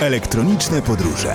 Elektroniczne podróże.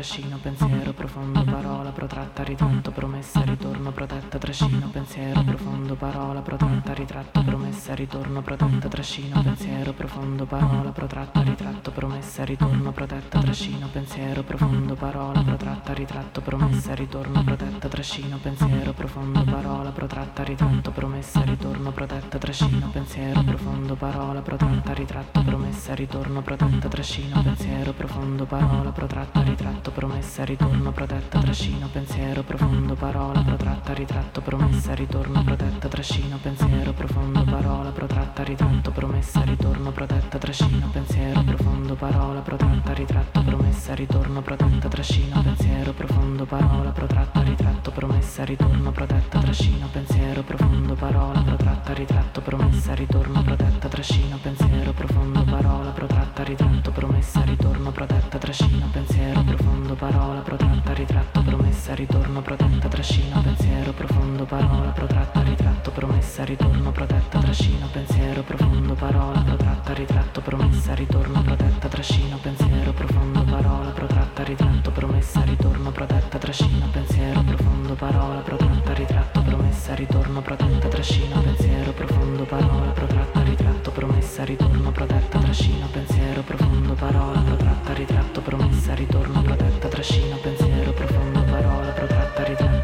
trascino, pensiero, profondo, parola, protratta, ritratto, promessa, ritorno, protetta, trascino, pensiero, profondo, parola, protratta, ritratto, promessa promessa, ritorno, protetta, trascino, pensiero, profondo, parola, protratta, ritratto, promessa, ritorno, protetta, trascino, pensiero, profondo, parola, protratta, ritratto, promessa, ritorno, protetta, trascino, pensiero, profondo, parola, protratta, ritratto, promessa, ritorno, protetta, trascino, pensiero, profondo, parola, protratta, ritratto, promessa, ritorno, protetta, trascino, pensiero, profondo, parola, protratta, ritratto, promessa, ritorno, protetta, trascino, pensiero, profondo, parola, protratta, ritratto, promessa, ritorno, protetta, trascino, pensiero, profondo, parola, parola protratta, ritratto, promessa, ritorno, protetta, trascino, pensiero, profondo, parola protratta, ritratto, promessa, ritorno, protetta, trascino, pensiero, profondo, parola protratta, ritratto, promessa, ritorno, protetta, trascino, pensiero, profondo, parola protratta, ritratto, promessa, ritorno, protetta, trascino, pensiero, profondo, parola protratta, ritratto, promessa, ritorno, protetta, trascino, pensiero, profondo, parola protratta, ritratto, promessa, ritorno, protetta, trascino, pensiero, profondo, parola protratta, ritratto, promessa, ritorno, protetta, trascino, trascino, pensiero profondo, parola protratta, ritratto, promessa, ritorno, protetta, trascino, pensiero profondo, parola protratta, ritratto, promessa, ritorno, protetta, trascino, pensiero profondo, parola protratta, ritratto, promessa, ritorno, protetta, trascino, pensiero profondo, parola protratta, ritratto, promessa, ritorno, protetta, trascino, pensiero profondo, parola protratta, ritratto, promessa, ritorno, protetta, trascino, pensiero profondo, parola protratta, ritratto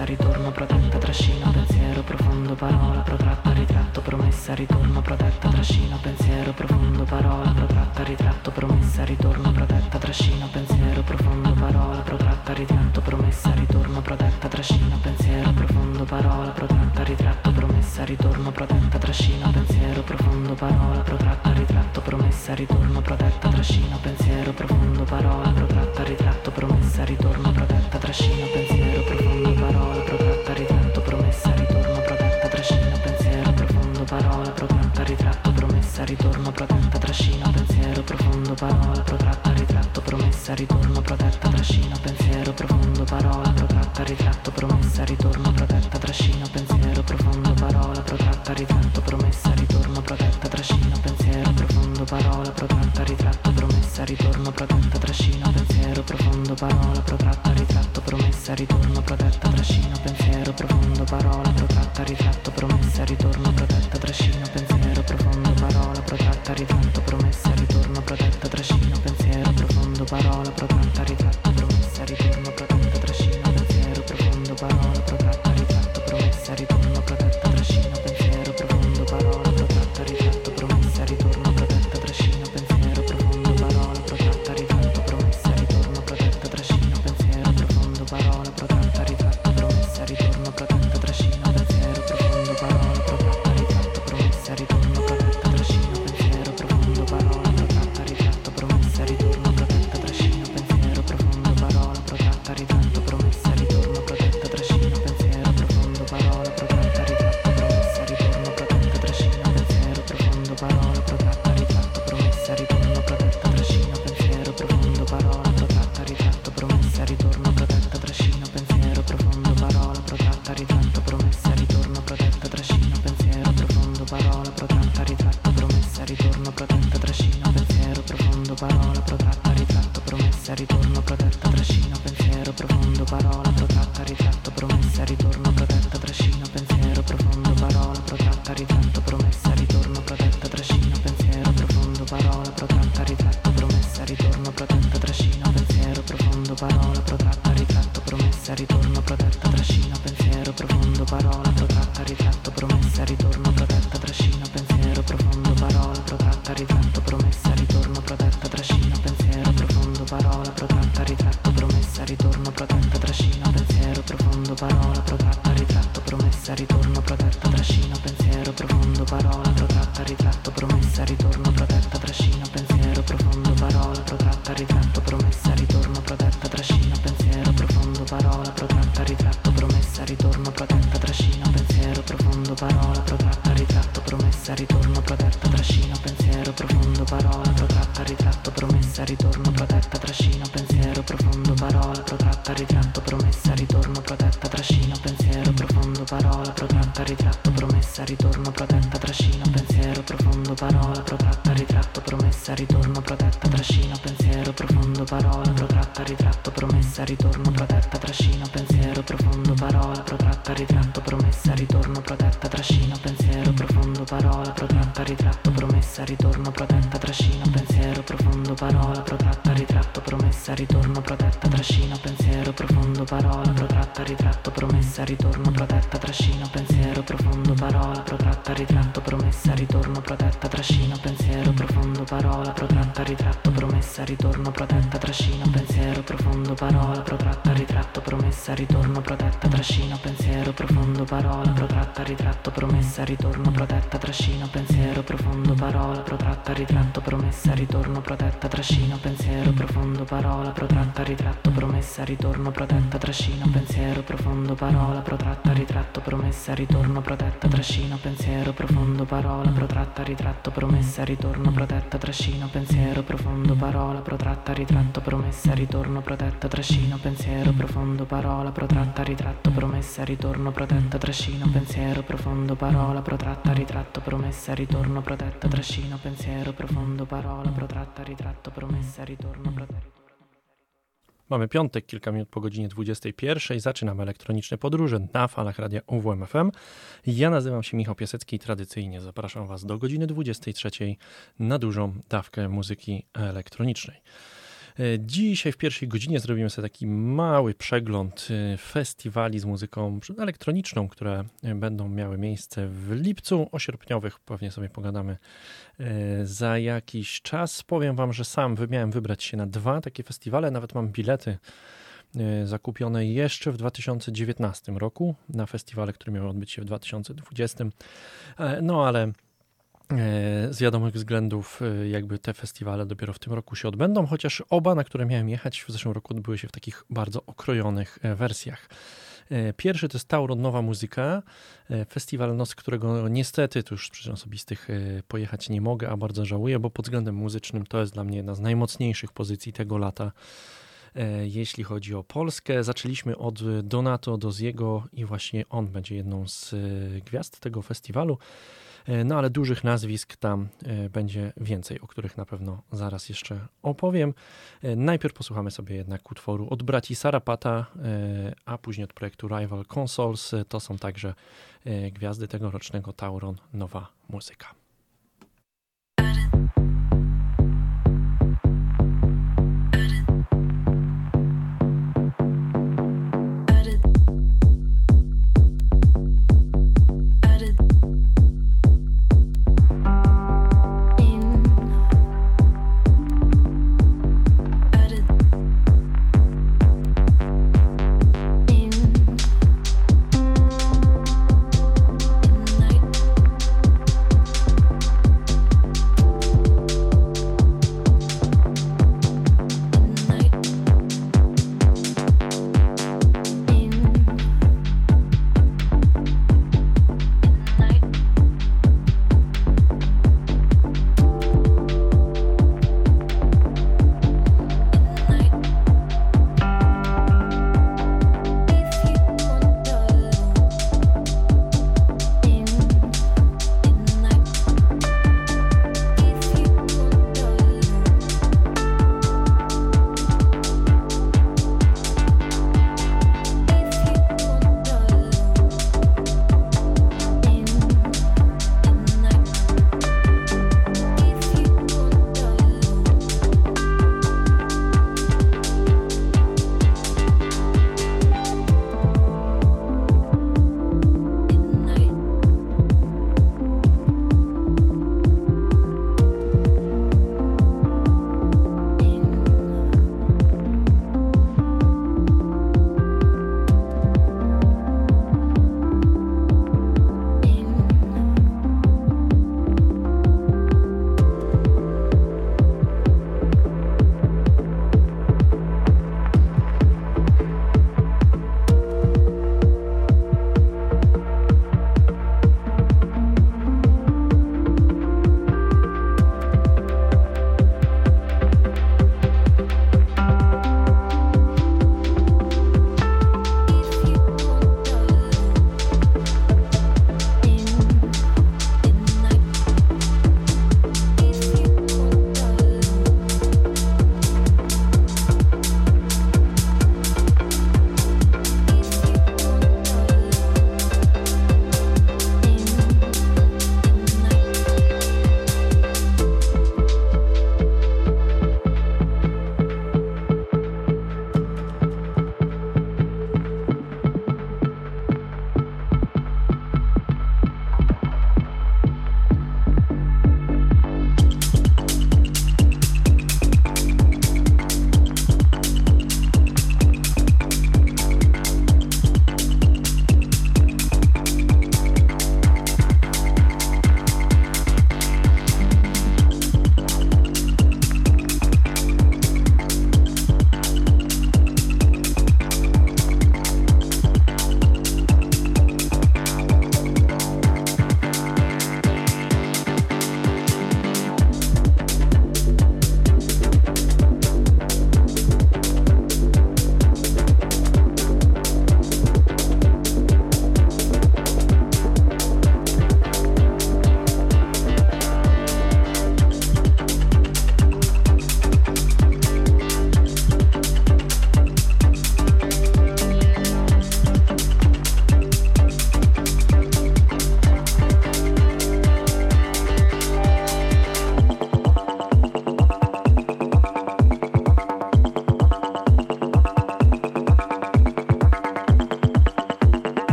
promessa, ritorno, protetta, trascino, pensiero profondo, parola, protratta, ritratto, promessa, ritorno, protetta, trascino, pensiero profondo, parola, protratta, ritratto, promessa, ritorno, protetta, trascino, pensiero profondo, parola, protratta, ritratto, promessa, ritorno, protetta, trascino, pensiero profondo, parola, protratta, ritratto, promessa, ritorno, protetta, trascino, pensiero profondo, parola, protratta, ritratto, promessa, ritorno, protetta, trascino, pensiero profondo, parola, protratta, ritratto, promessa, ritorno, protetta, trascino, pensiero profondo protratta, ritratto, promessa, ritorno, protetta, trascino, pensiero profondo, parola, protratta, ritratto, promessa, ritorno, protetta, trascino, pensiero profondo, parola, protratta, ritratto, promessa, ritorno, protetta, trascino, pensiero profondo, parola, protratta, ritratto, promessa, ritorno, protetta, trascino, pensiero profondo, parola, protratta, ritratto promessa, ritorno protetta, trascino, pensiero profondo, parola protratta, ritratto, promessa, ritorno protetta, trascino, pensiero profondo, parola protratta, ritratto, promessa, ritorno protetta, trascino, pensiero profondo, parola protratta, ritratto, promessa, ritorno protetta, trascino, pensiero profondo, parola protratta, ritratto. territorio. Ritratto, promessa, ritorno, protetta, trascina, pensiero profondo, parola, protratta, ritratto, promessa, ritorno, protetta, trascina, pensiero profondo, parola, protratta, ritratto, promessa, ritorno, protetta, trascina, pensiero profondo, parola, protratta, ritratto, promessa, ritorno, protetta, trascina, pensiero profondo, parola, protratta, ritratto, promessa, ritorno, protetta, trascina, pensiero profondo, parola, protratta, ritratto, promessa, ritorno, protetta, trascina, pensiero profondo, parola, protratta, ritratto, promessa, ritorno, protetta, trascina, pensiero profondo, parola, protratta, ritratto, promessa, ritorno, protetta, trascina, pensiero profondo, parola, protratta, ritratto, promessa, ritorno, protetta. Mamy piątek, kilka minut po godzinie 21. Zaczynamy elektroniczne podróże na falach radia UWMFM. Ja nazywam się Michał Piasecki i tradycyjnie zapraszam Was do godziny 23 na dużą dawkę muzyki elektronicznej. Dzisiaj w pierwszej godzinie zrobimy sobie taki mały przegląd festiwali z muzyką elektroniczną, które będą miały miejsce w lipcu. O sierpniowych pewnie sobie pogadamy za jakiś czas. Powiem Wam, że sam miałem wybrać się na dwa takie festiwale, nawet mam bilety zakupione jeszcze w 2019 roku na festiwale, które miały odbyć się w 2020. No ale z wiadomych względów, jakby te festiwale dopiero w tym roku się odbędą, chociaż oba, na które miałem jechać w zeszłym roku, odbyły się w takich bardzo okrojonych wersjach. Pierwszy to jest Tauron Nowa Muzyka, festiwal, no, z którego niestety, tu już z przyczyn osobistych pojechać nie mogę, a bardzo żałuję, bo pod względem muzycznym to jest dla mnie jedna z najmocniejszych pozycji tego lata jeśli chodzi o Polskę. Zaczęliśmy od Donato Doziego i właśnie on będzie jedną z gwiazd tego festiwalu. No ale dużych nazwisk tam będzie więcej, o których na pewno zaraz jeszcze opowiem. Najpierw posłuchamy sobie jednak utworu od braci Sarapata, a później od projektu Rival Consoles. To są także gwiazdy tegorocznego Tauron Nowa Muzyka.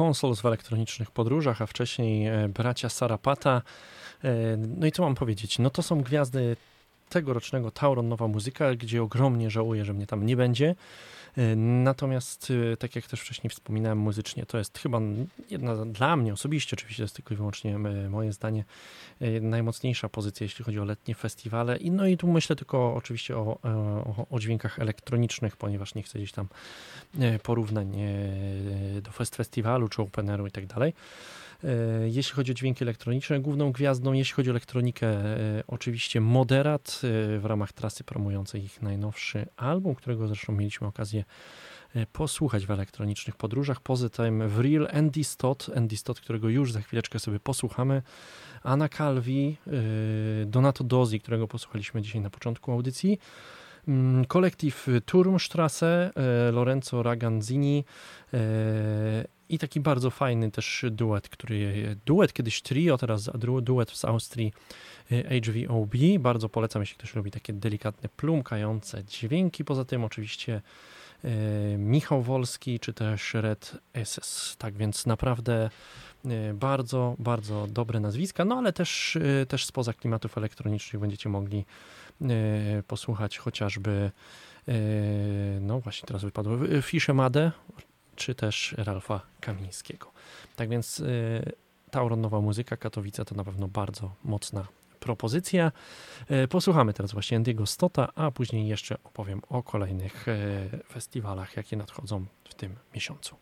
Consoles w elektronicznych podróżach, a wcześniej e, bracia Sarapata. E, no i co mam powiedzieć? No to są gwiazdy tegorocznego Tauron Nowa Muzyka, gdzie ogromnie żałuję, że mnie tam nie będzie. E, natomiast, tak jak też wcześniej wspominałem, muzycznie to jest chyba jedna dla mnie osobiście, oczywiście to jest tylko i wyłącznie moje zdanie, najmocniejsza pozycja, jeśli chodzi o letnie festiwale. I, no i tu myślę tylko oczywiście o, o, o dźwiękach elektronicznych, ponieważ nie chcę gdzieś tam porównań do Fest Festiwalu czy Openeru i tak dalej. E, jeśli chodzi o dźwięki elektroniczne, główną gwiazdą, jeśli chodzi o elektronikę, e, oczywiście Moderat e, w ramach trasy promującej ich najnowszy album, którego zresztą mieliśmy okazję posłuchać w elektronicznych podróżach. Poza tym w Real Andy Stott, Andy Stott, którego już za chwileczkę sobie posłuchamy, Anna Calvi, Donato Dozi, którego posłuchaliśmy dzisiaj na początku audycji, mm, kolektyw Turmstrasse, Lorenzo Raganzini, i taki bardzo fajny też duet, który duet kiedyś trio, teraz duet z Austrii y, HVOB. Bardzo polecam, jeśli ktoś lubi takie delikatne, plumkające dźwięki. Poza tym oczywiście y, Michał Wolski czy też Red SS. Tak więc naprawdę y, bardzo, bardzo dobre nazwiska, no ale też, też spoza klimatów elektronicznych będziecie mogli posłuchać chociażby no właśnie teraz wypadło Fiszemadę, czy też Ralfa Kamińskiego. Tak więc Tauron Nowa Muzyka Katowice to na pewno bardzo mocna propozycja. Posłuchamy teraz właśnie Andy'ego Stota, a później jeszcze opowiem o kolejnych festiwalach, jakie nadchodzą w tym miesiącu.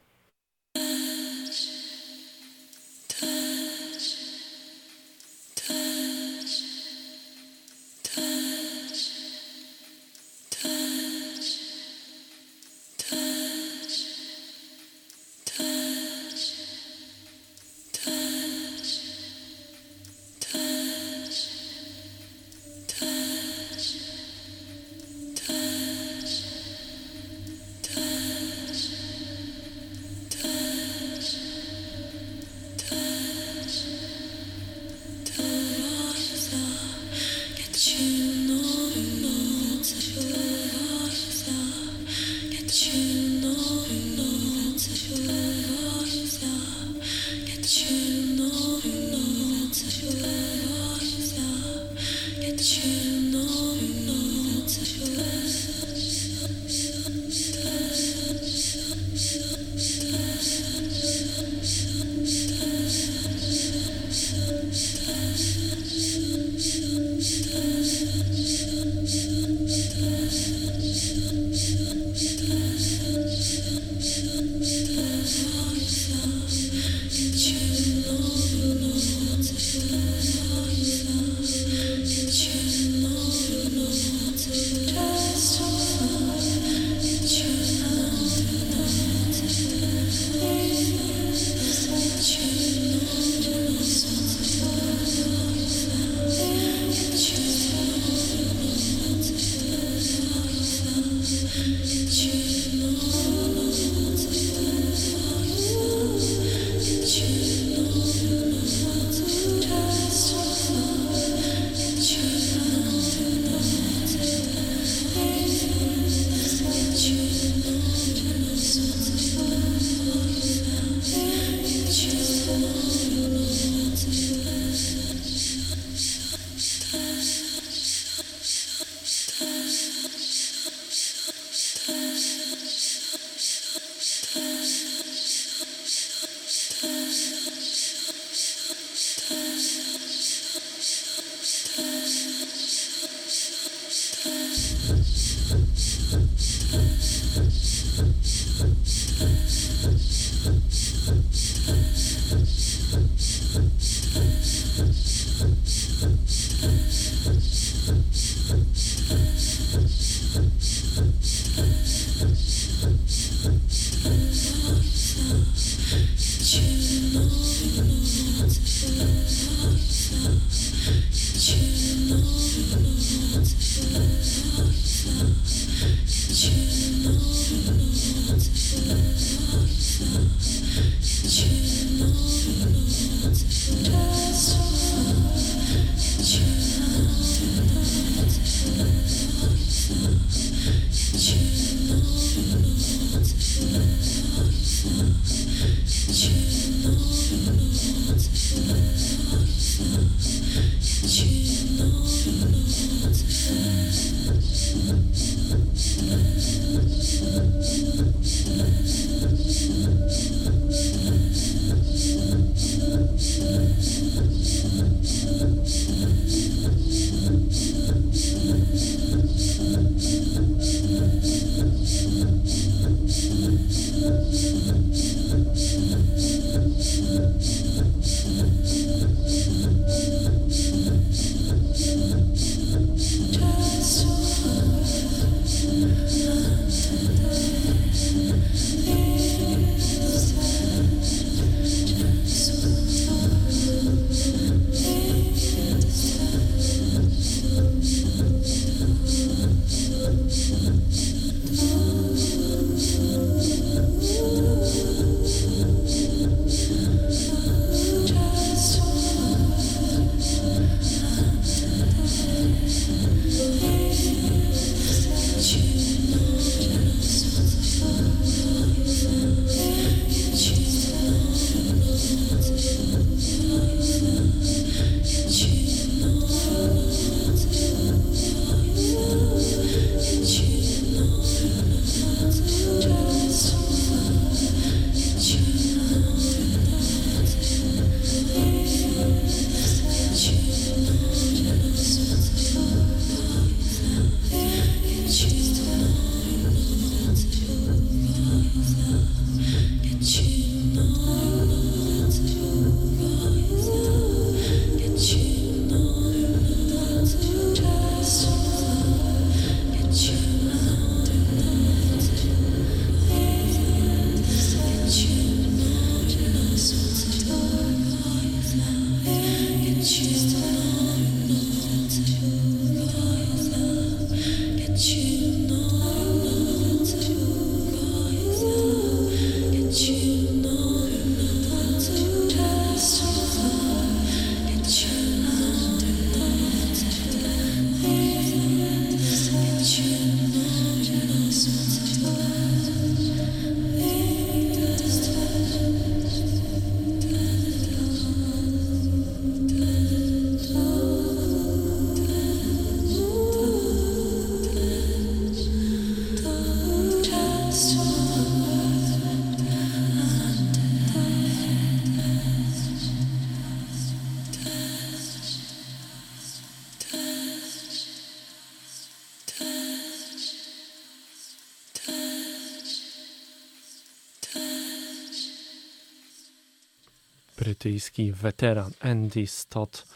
Brytyjski weteran Andy Stott.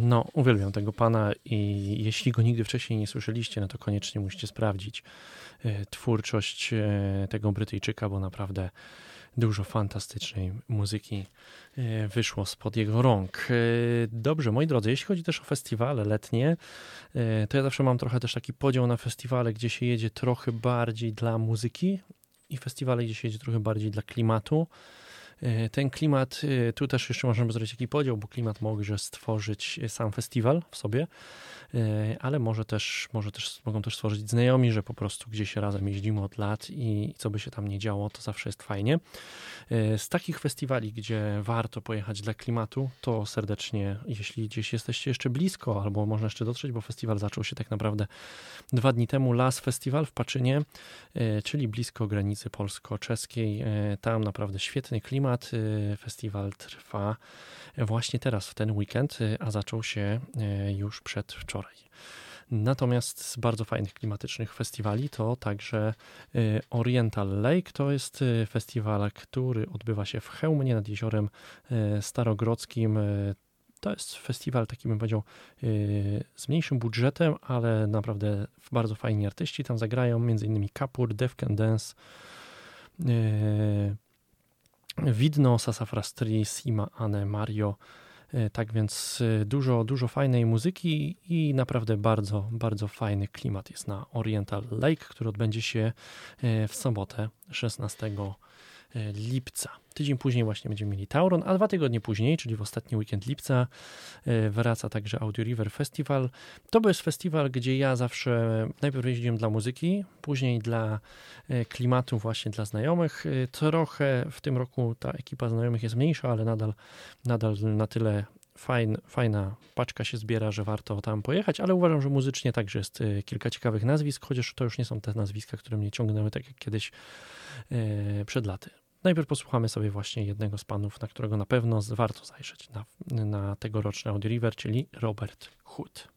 No, uwielbiam tego pana i jeśli go nigdy wcześniej nie słyszeliście, no to koniecznie musicie sprawdzić e, twórczość e, tego Brytyjczyka, bo naprawdę dużo fantastycznej muzyki e, wyszło spod jego rąk. Dobrze, moi drodzy, jeśli chodzi też o festiwale letnie, to ja zawsze mam trochę też taki podział na festiwale, gdzie się jedzie trochę bardziej dla muzyki i festiwale, gdzie się jedzie trochę bardziej dla klimatu. E, ten klimat, e, tu też jeszcze możemy zrobić taki podział, bo klimat może stworzyć sam festiwal w sobie, e, ale może też, może też mogą też stworzyć znajomi, że po prostu gdzieś razem jeździmy od lat i co by się tam nie działo, to zawsze jest fajnie. Z takich festiwali, gdzie warto pojechać dla klimatu, to serdecznie, jeśli gdzieś jesteście jeszcze blisko, albo można jeszcze dotrzeć, bo festiwal zaczął się tak naprawdę dwa dni temu, Las Festiwal w Paczynie, czyli blisko granicy polsko-czeskiej. Tam naprawdę świetny klimat, festiwal trwa właśnie teraz, w ten weekend, a zaczął się już przedwczoraj. Natomiast z bardzo fajnych klimatycznych festiwali to także Oriental Lake. To jest festiwal, który odbywa się w Chełmnie nad jeziorem Starogrodzkim. To jest festiwal, taki bym powiedział, z mniejszym budżetem, ale naprawdę bardzo fajni artyści tam zagrają, m.in. Kapur, Defken Dance, Widno, Sassafrastri, Sima, Anne, Mario. E, tak więc e, dużo, dużo fajnej muzyki i naprawdę bardzo, bardzo fajny klimat jest na Oriental Lake, który odbędzie się e, w sobotę 16 E, lipca. Tydzień później właśnie będziemy mieli Tauron, a dwa tygodnie później, czyli w ostatni weekend lipca, e, wraca także Audio River Festival. To jest festiwal, gdzie ja zawsze najpierw jeździłem dla muzyki, później dla e, klimatu, właśnie dla znajomych. Trochę w tym roku ta ekipa znajomych jest mniejsza, ale nadal, nadal na tyle fajn, fajna paczka się zbiera, że warto tam pojechać, ale uważam, że muzycznie także jest kilka ciekawych nazwisk, chociaż to już nie są te nazwiska, które mnie ciągnęły tak jak kiedyś przed laty. Najpierw posłuchamy sobie właśnie jednego z panów, na którego na pewno warto zajrzeć na, na tegoroczny Audio River, czyli Robert Hood.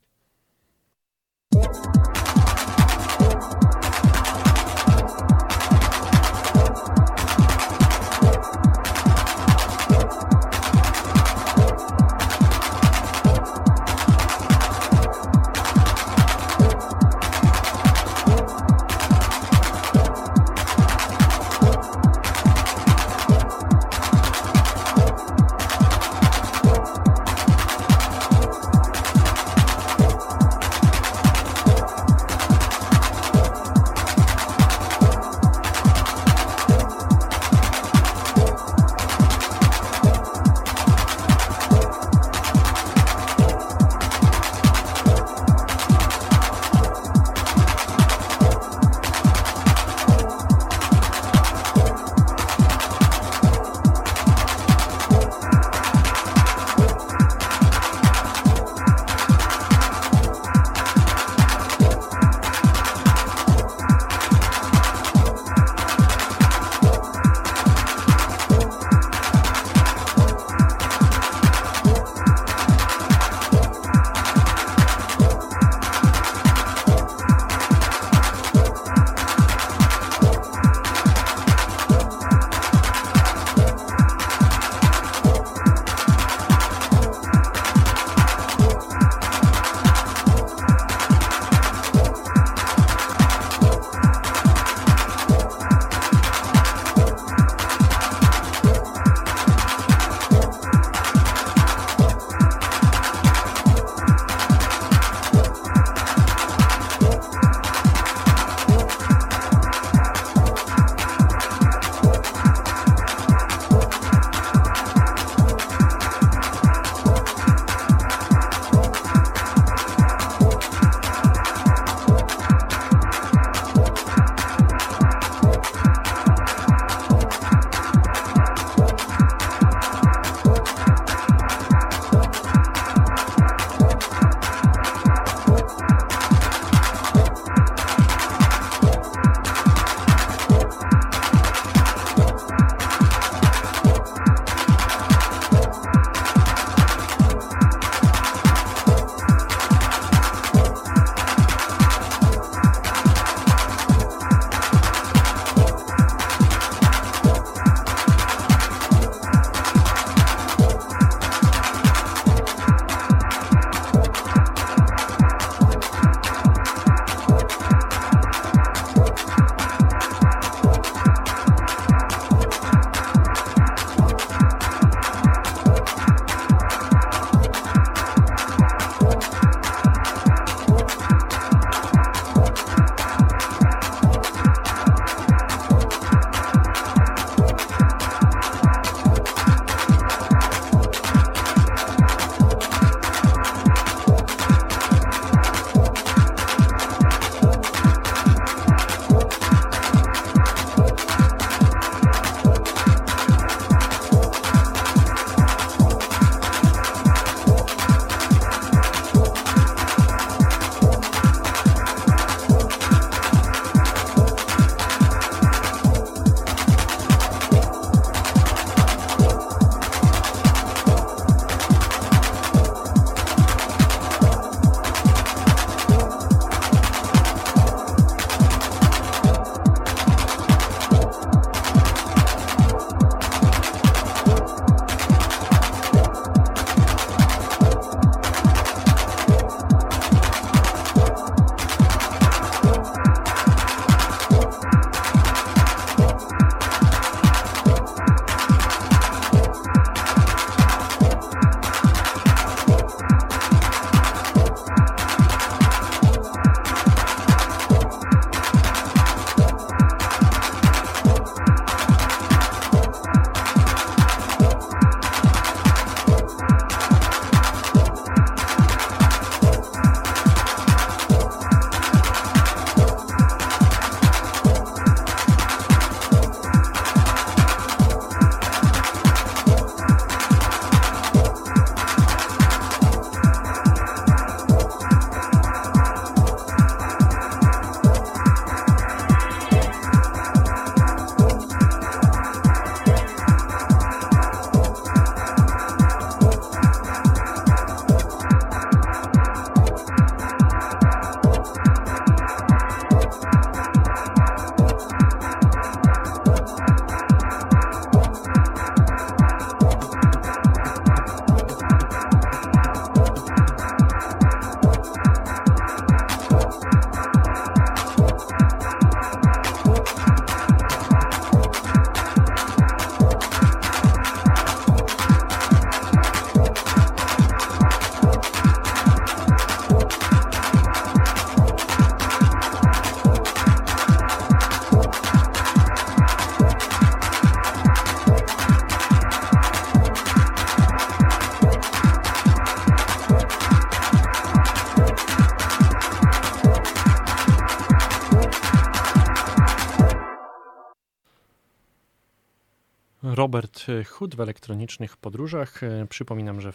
Robert Hood w elektronicznych podróżach. E, przypominam, że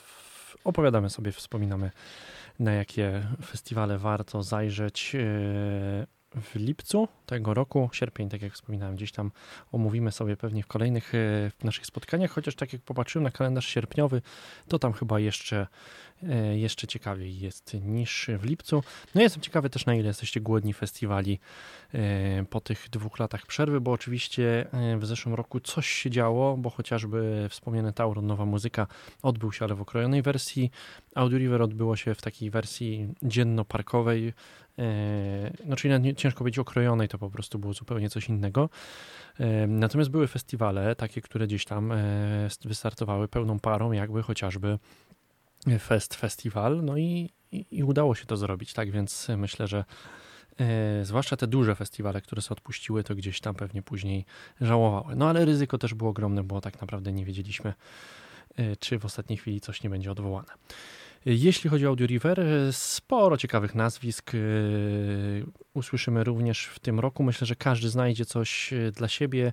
opowiadamy sobie, wspominamy na jakie festiwale warto zajrzeć e, w lipcu tego roku, sierpień, tak jak wspominałem, gdzieś tam omówimy sobie pewnie w kolejnych naszych spotkaniach, chociaż tak jak popatrzyłem na kalendarz sierpniowy, to tam chyba jeszcze, jeszcze ciekawiej jest niż w lipcu. No jestem ciekawy też na ile jesteście głodni festiwali e, po tych dwóch latach przerwy, bo oczywiście w zeszłym roku coś się działo, bo chociażby wspomniany Tauron, nowa muzyka odbył się, ale w okrojonej wersji. Audio River odbyło się w takiej wersji dziennoparkowej, no czyli ciężko powiedzieć okrojonej, to po prostu było zupełnie coś innego. Natomiast były festiwale, takie, które gdzieś tam e, wystartowały pełną parą, jakby chociażby Fest Festiwal, no i, i, i udało się to zrobić, tak więc myślę, że e, zwłaszcza te duże festiwale, które się odpuściły, to gdzieś tam pewnie później żałowały. No ale ryzyko też było ogromne, bo tak naprawdę nie wiedzieliśmy, e, czy w ostatniej chwili coś nie będzie odwołane. Jeśli chodzi o Audio River, sporo ciekawych nazwisk e, usłyszymy również w tym roku. Myślę, że każdy znajdzie coś e, dla siebie.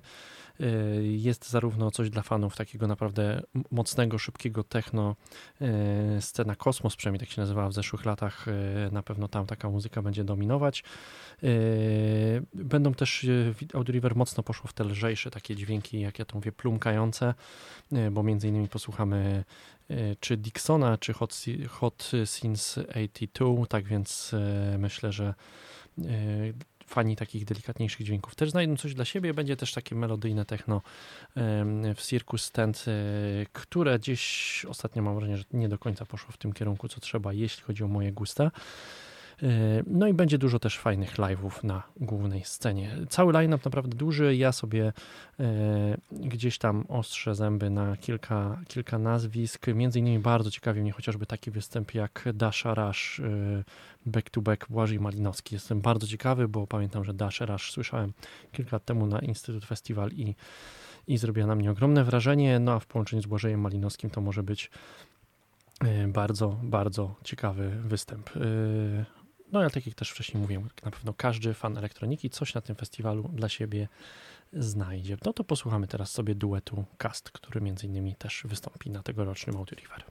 E, jest zarówno coś dla fanów takiego naprawdę mocnego, szybkiego techno, scena Kosmos, przynajmniej tak się nazywała w zeszłych latach. Na pewno tam taka muzyka będzie dominować. Będą też, Audio River mocno poszło w te lżejsze takie dźwięki, jak ja to mówię, plumkające, bo między innymi posłuchamy czy Dixona, czy Hot, Hot Since 82, tak więc myślę, że fani takich delikatniejszych dźwięków też znajdą coś dla siebie. Będzie też takie melodyjne techno w Circus Stand, które gdzieś ostatnio mam wrażenie, że nie do końca poszło w tym kierunku, co trzeba, jeśli chodzi o moje gusta. E, no i będzie dużo też fajnych live'ów na głównej scenie. Cały line-up naprawdę duży. Ja sobie e, gdzieś tam ostrzę zęby na kilka, kilka nazwisk. Między innymi bardzo ciekawi mnie chociażby taki występ jak Dasha Rush, e, back to back Błażej Malinowski. Jestem bardzo ciekawy, bo pamiętam, że Dasha Rush słyszałem kilka lat temu na Instytut Festiwal i, i zrobiła na mnie ogromne wrażenie. No a w połączeniu z Błażejem Malinowskim to może być bardzo, bardzo ciekawy występ. No ale tak jak też wcześniej mówiłem, na pewno każdy fan elektroniki coś na tym festiwalu dla siebie znajdzie. No to posłuchamy teraz sobie duetu Cast, który między innymi też wystąpi na tegorocznym Audio River.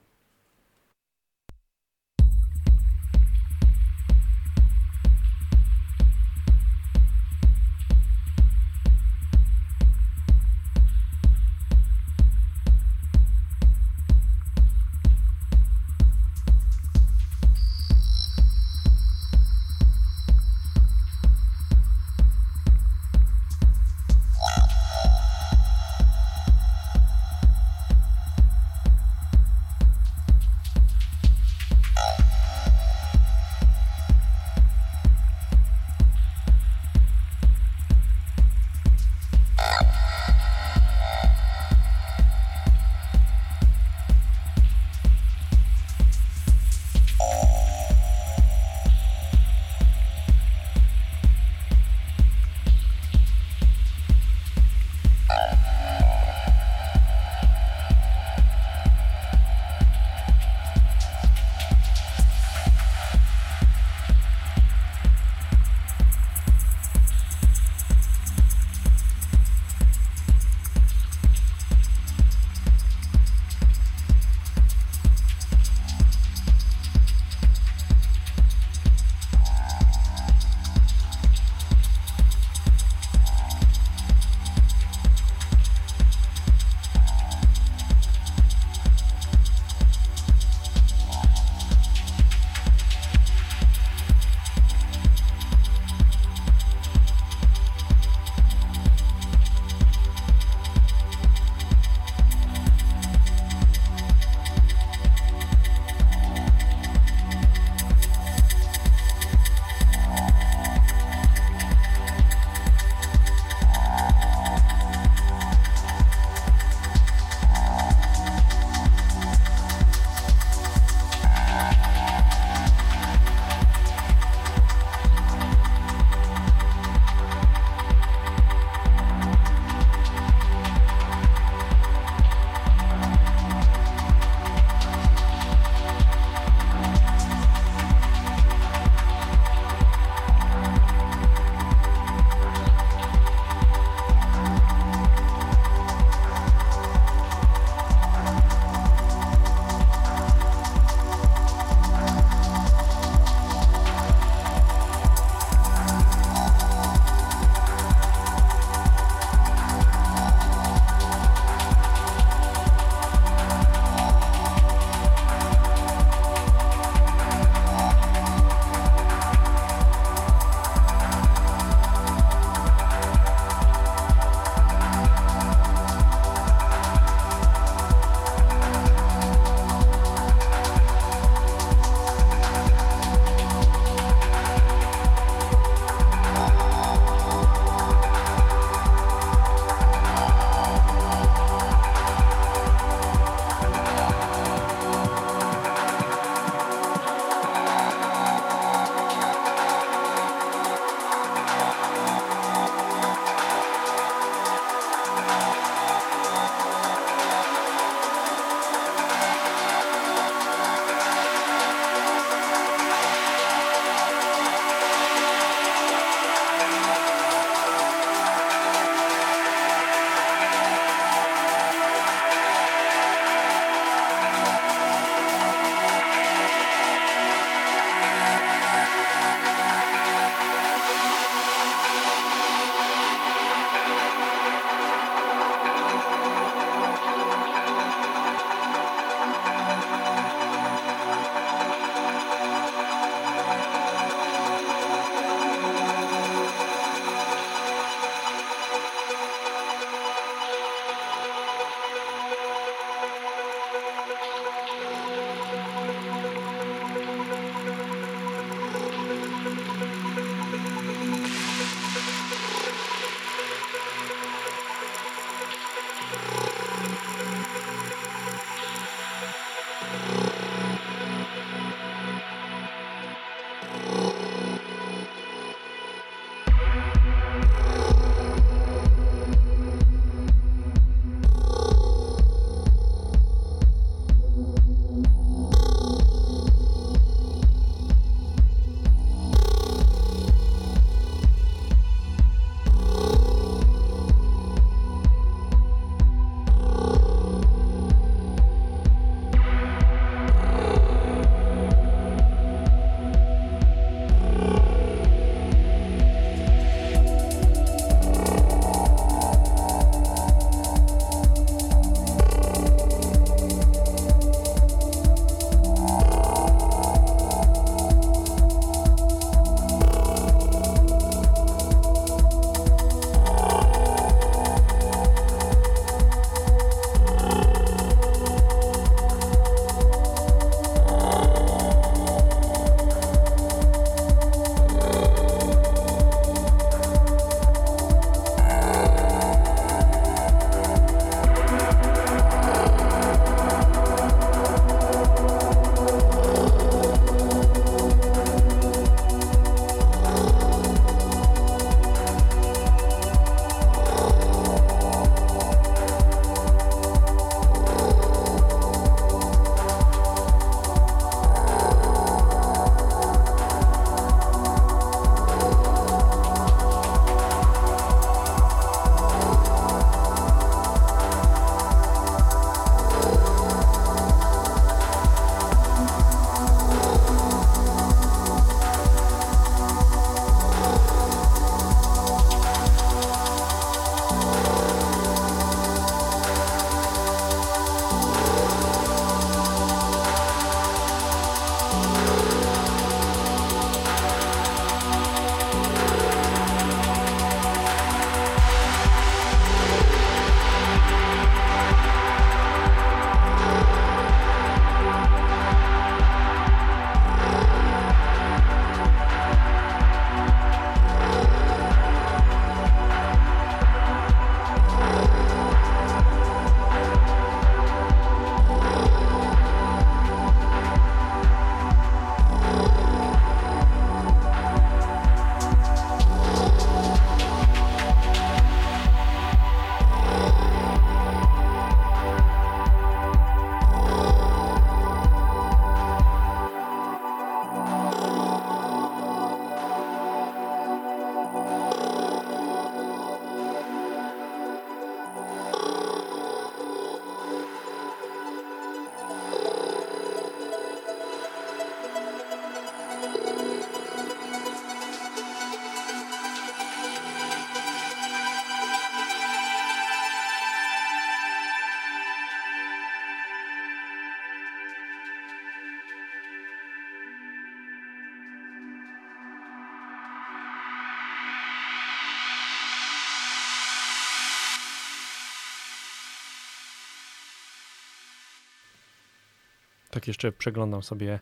Tak jeszcze przeglądam sobie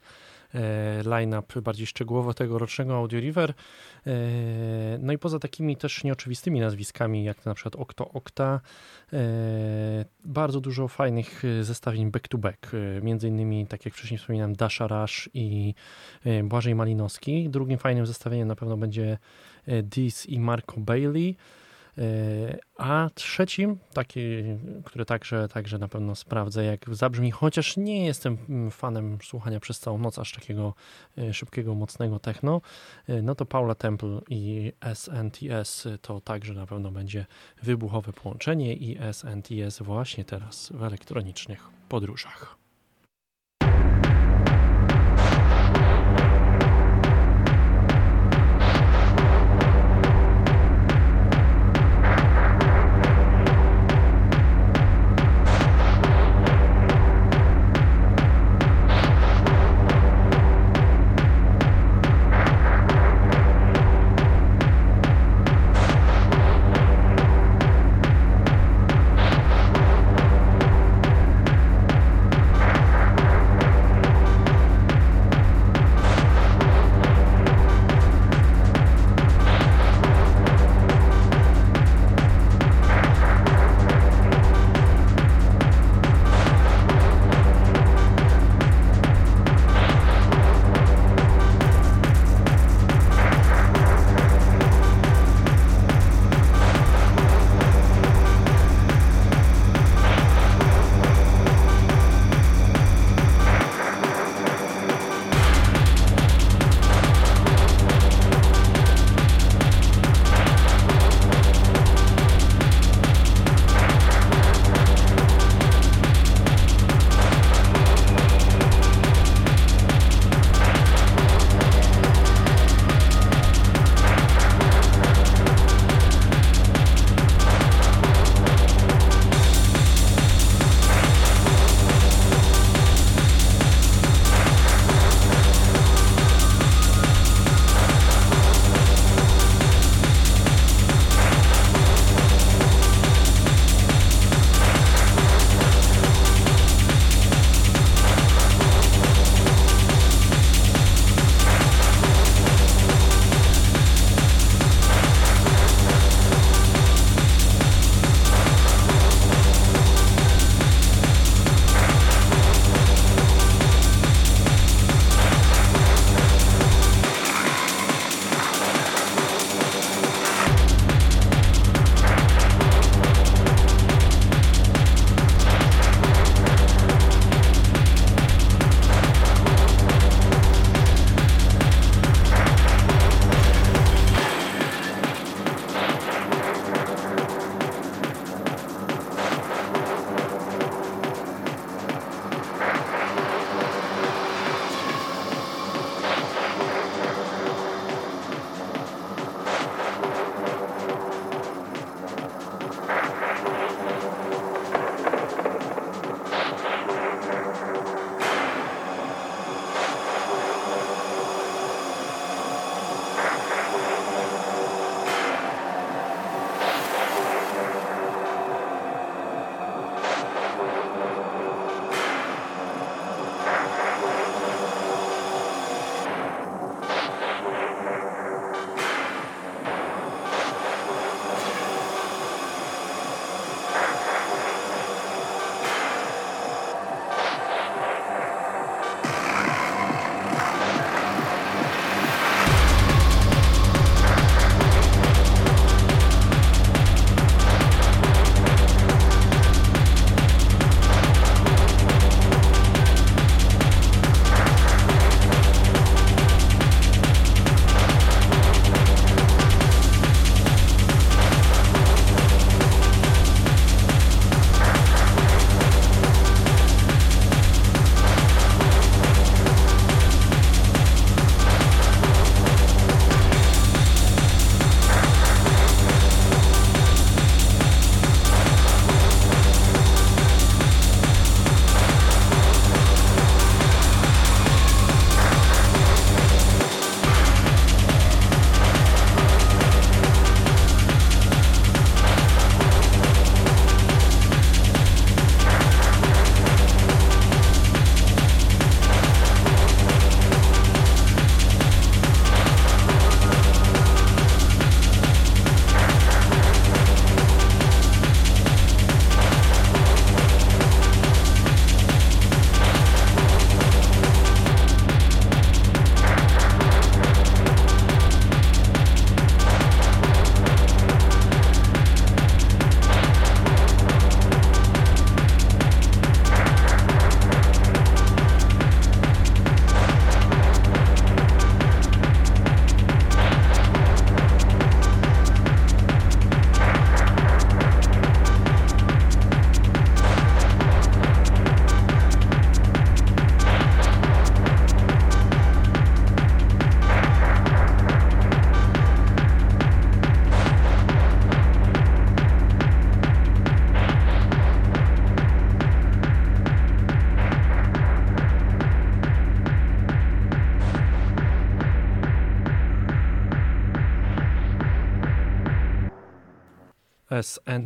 e, line-up bardziej szczegółowo tegorocznego Audio River. E, no i poza takimi też nieoczywistymi nazwiskami, jak na przykład Octo Octa, e, bardzo dużo fajnych zestawień back-to-back. Między innymi, tak jak wcześniej wspominałem, Dasha Rush i Błażej Malinowski. Drugim fajnym zestawieniem na pewno będzie Dis i Marco Bailey. E, a trzecim, taki, który także, także na pewno sprawdzę, jak zabrzmi, chociaż nie jestem mm, fanem słuchania przez całą noc aż takiego e, szybkiego, mocnego techno, e, no to Paula Temple i SNTS to także na pewno będzie wybuchowe połączenie i SNTS właśnie teraz w elektronicznych podróżach.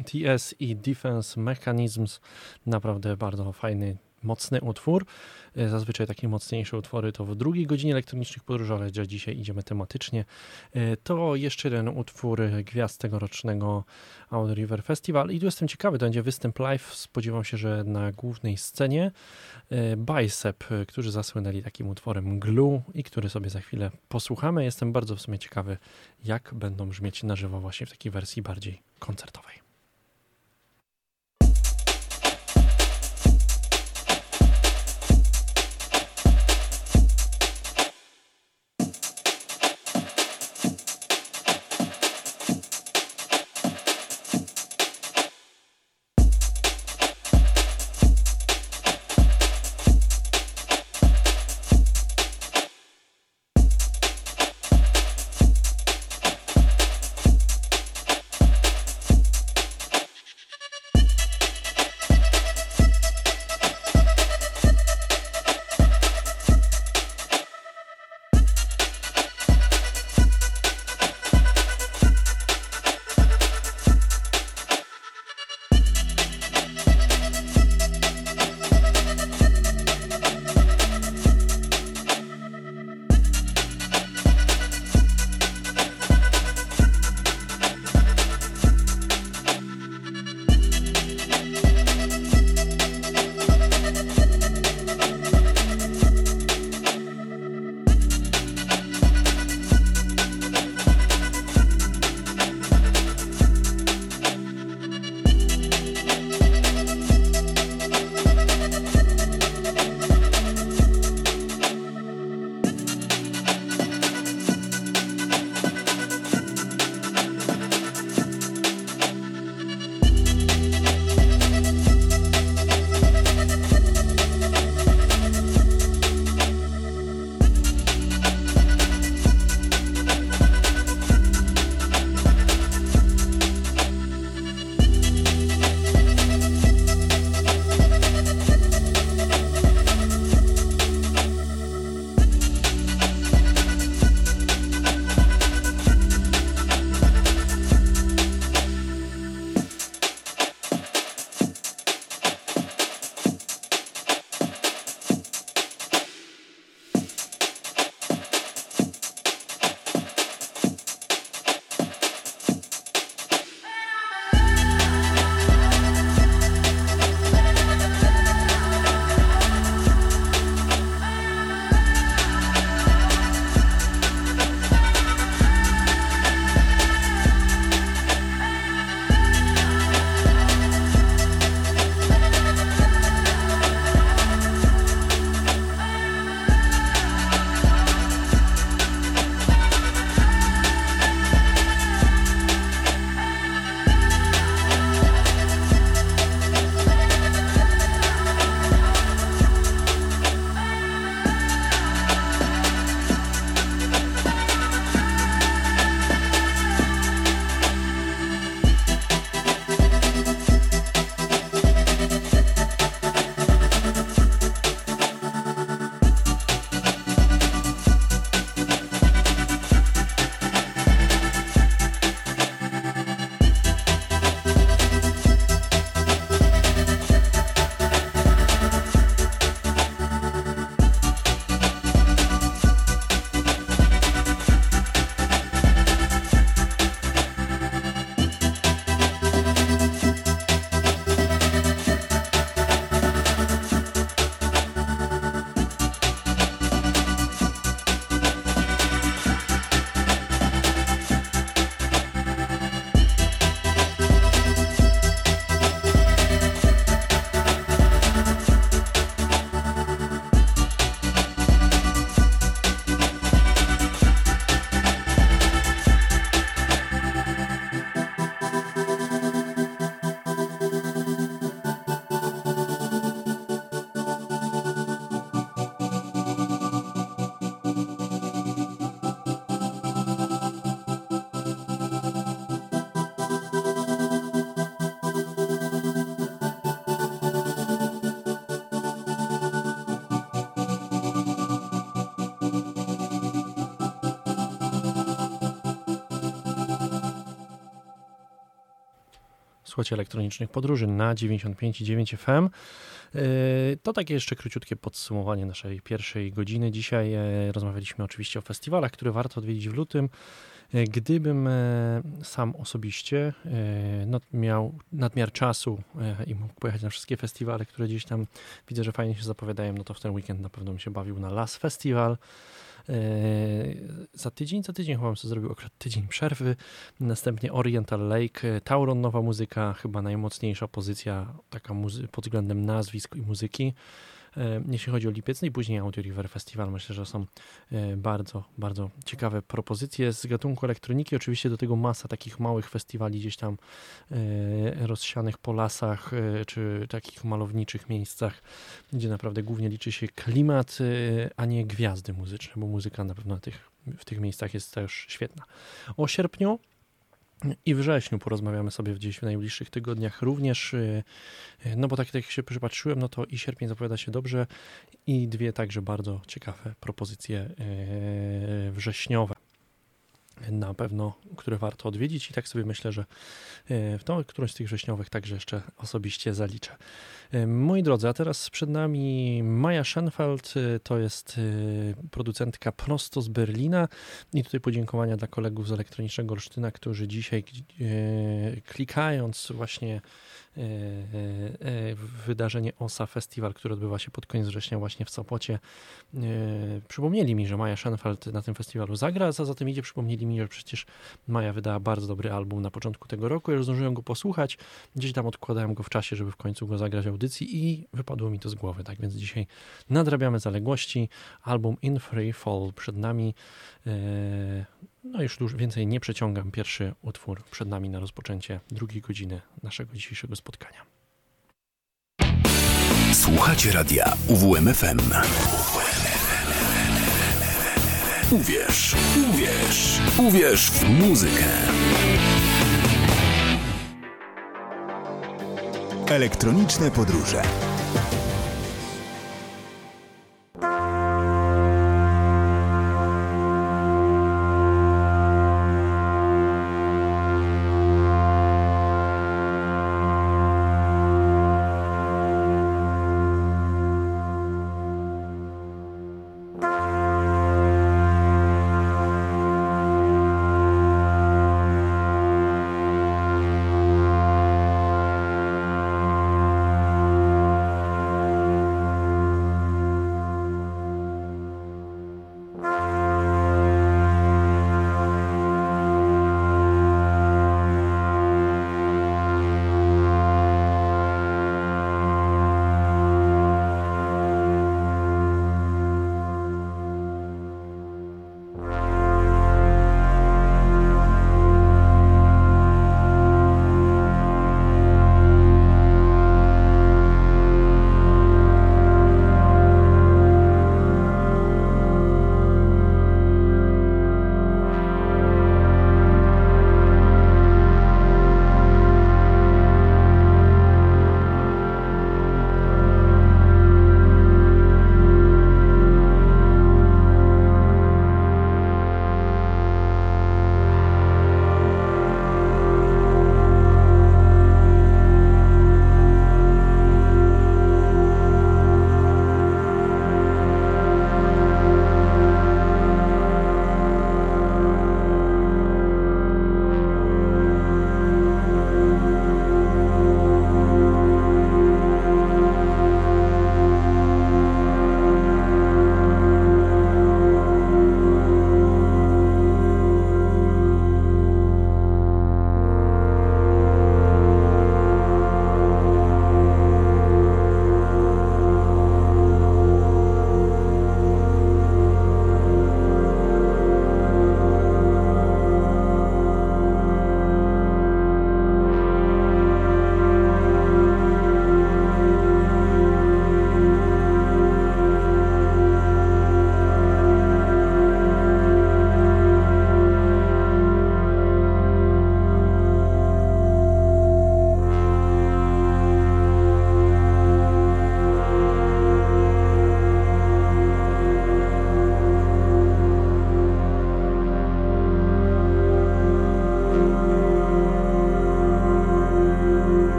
SNTS i Defense Mechanisms. Naprawdę bardzo fajny mocny utwór. E, zazwyczaj takie mocniejsze utwory to w drugiej godzinie elektronicznych podróży, ale dzisiaj idziemy tematycznie. E, to jeszcze jeden utwór gwiazd tegorocznego Out River Festival i tu jestem ciekawy, to będzie występ live. Spodziewam się, że na głównej scenie e, Bicep, którzy zasłynęli takim utworem Glue i który sobie za chwilę posłuchamy. Jestem bardzo w sumie ciekawy, jak będą brzmieć na żywo właśnie w takiej wersji bardziej koncertowej. Słuchajcie elektronicznych podróży na 95,9 FM. Yy, to takie jeszcze króciutkie podsumowanie naszej pierwszej godziny. Dzisiaj e, rozmawialiśmy oczywiście o festiwalach, które warto odwiedzić w lutym. E, gdybym e, sam osobiście miał nadmiar czasu i mógł pojechać na wszystkie festiwale, które gdzieś tam widzę, że fajnie się zapowiadają, no to w ten weekend na pewno bym się bawił na Las Festival. Za tydzień, za tydzień chyba bym sobie zrobił akurat tydzień przerwy. Następnie Oriental Lake, Tauron, nowa muzyka, chyba najmocniejsza pozycja taka pod względem nazwisk i muzyki. E, jeśli chodzi o lipiec, no i później Audio River Festival, myślę, że są e, bardzo, bardzo ciekawe propozycje z gatunku elektroniki. Oczywiście do tego masa takich małych festiwali gdzieś tam e, rozsianych po lasach, czy takich malowniczych miejscach, gdzie naprawdę głównie liczy się klimat, a nie gwiazdy muzyczne, bo muzyka na pewno tych, w tych miejscach jest też świetna. O sierpniu i wrześniu porozmawiamy sobie gdzieś w najbliższych tygodniach również, y, y, no bo tak jak się przypatrzyłem, no to i sierpień zapowiada się dobrze i dwie także bardzo ciekawe propozycje y, wrześniowe na pewno, które warto odwiedzić i tak sobie myślę, że w tą którąś z tych wrześniowych także jeszcze osobiście zaliczę. Moi drodzy, a teraz przed nami Maja Schenfeld, to jest producentka prosto z Berlina. I tutaj podziękowania dla kolegów z Elektronicznego Olsztyna, którzy dzisiaj klikając właśnie wydarzenie OSA Festiwal, które odbywa się pod koniec września właśnie w Sopocie. E, przypomnieli mi, że Maja Schenfeld na tym festiwalu zagra, a za tym idzie przypomnieli mi, że przecież Maja wydała bardzo dobry album na początku tego roku, ja zdążyłem go posłuchać, gdzieś tam odkładałem go w czasie, żeby w końcu go zagrać w audycji i wypadło mi to z głowy, tak więc dzisiaj nadrabiamy zaległości. Album In Free Fall przed nami. No już dużo więcej nie przeciągam. Pierwszy utwór przed nami na rozpoczęcie drugiej godziny naszego dzisiejszego spotkania. Słuchacie radia UWMFM. Uwierz, uwierz, uwierz w muzykę. Elektroniczne podróże.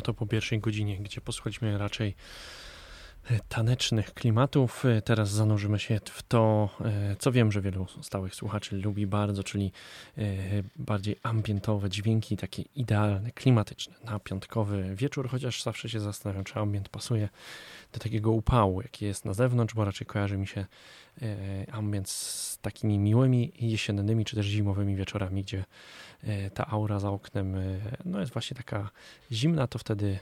No to po pierwszej godzinie, gdzie posłuchaliśmy raczej e, tanecznych klimatów. E, teraz zanurzymy się w to, e, co wiem, że wielu stałych słuchaczy lubi bardzo, czyli bardziej ambientowe dźwięki, takie idealne, klimatyczne na piątkowy wieczór, chociaż zawsze się zastanawiam, czy ambient pasuje do takiego upału, jaki jest na zewnątrz, bo raczej kojarzy mi się ambient z takimi miłymi jesiennymi czy też zimowymi wieczorami, gdzie ta aura za oknem e, no jest właśnie taka zimna, to wtedy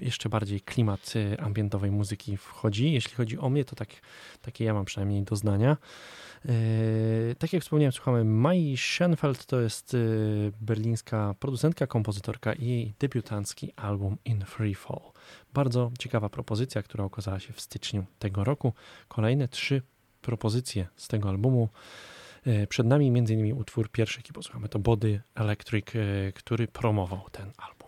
jeszcze bardziej klimat e, ambientowej muzyki wchodzi. Jeśli chodzi o mnie, to tak, takie ja mam przynajmniej doznania. Tak jak wspomniałem, słuchamy Mai Schenfeld, to jest berlińska producentka, kompozytorka i jej debiutancki album In Free Fall. Bardzo ciekawa propozycja, która okazała się w styczniu tego roku. Kolejne trzy propozycje z tego albumu E, przed nami m.in. utwór pierwszy, jaki posłuchamy, to Body Electric, e, który promował ten album.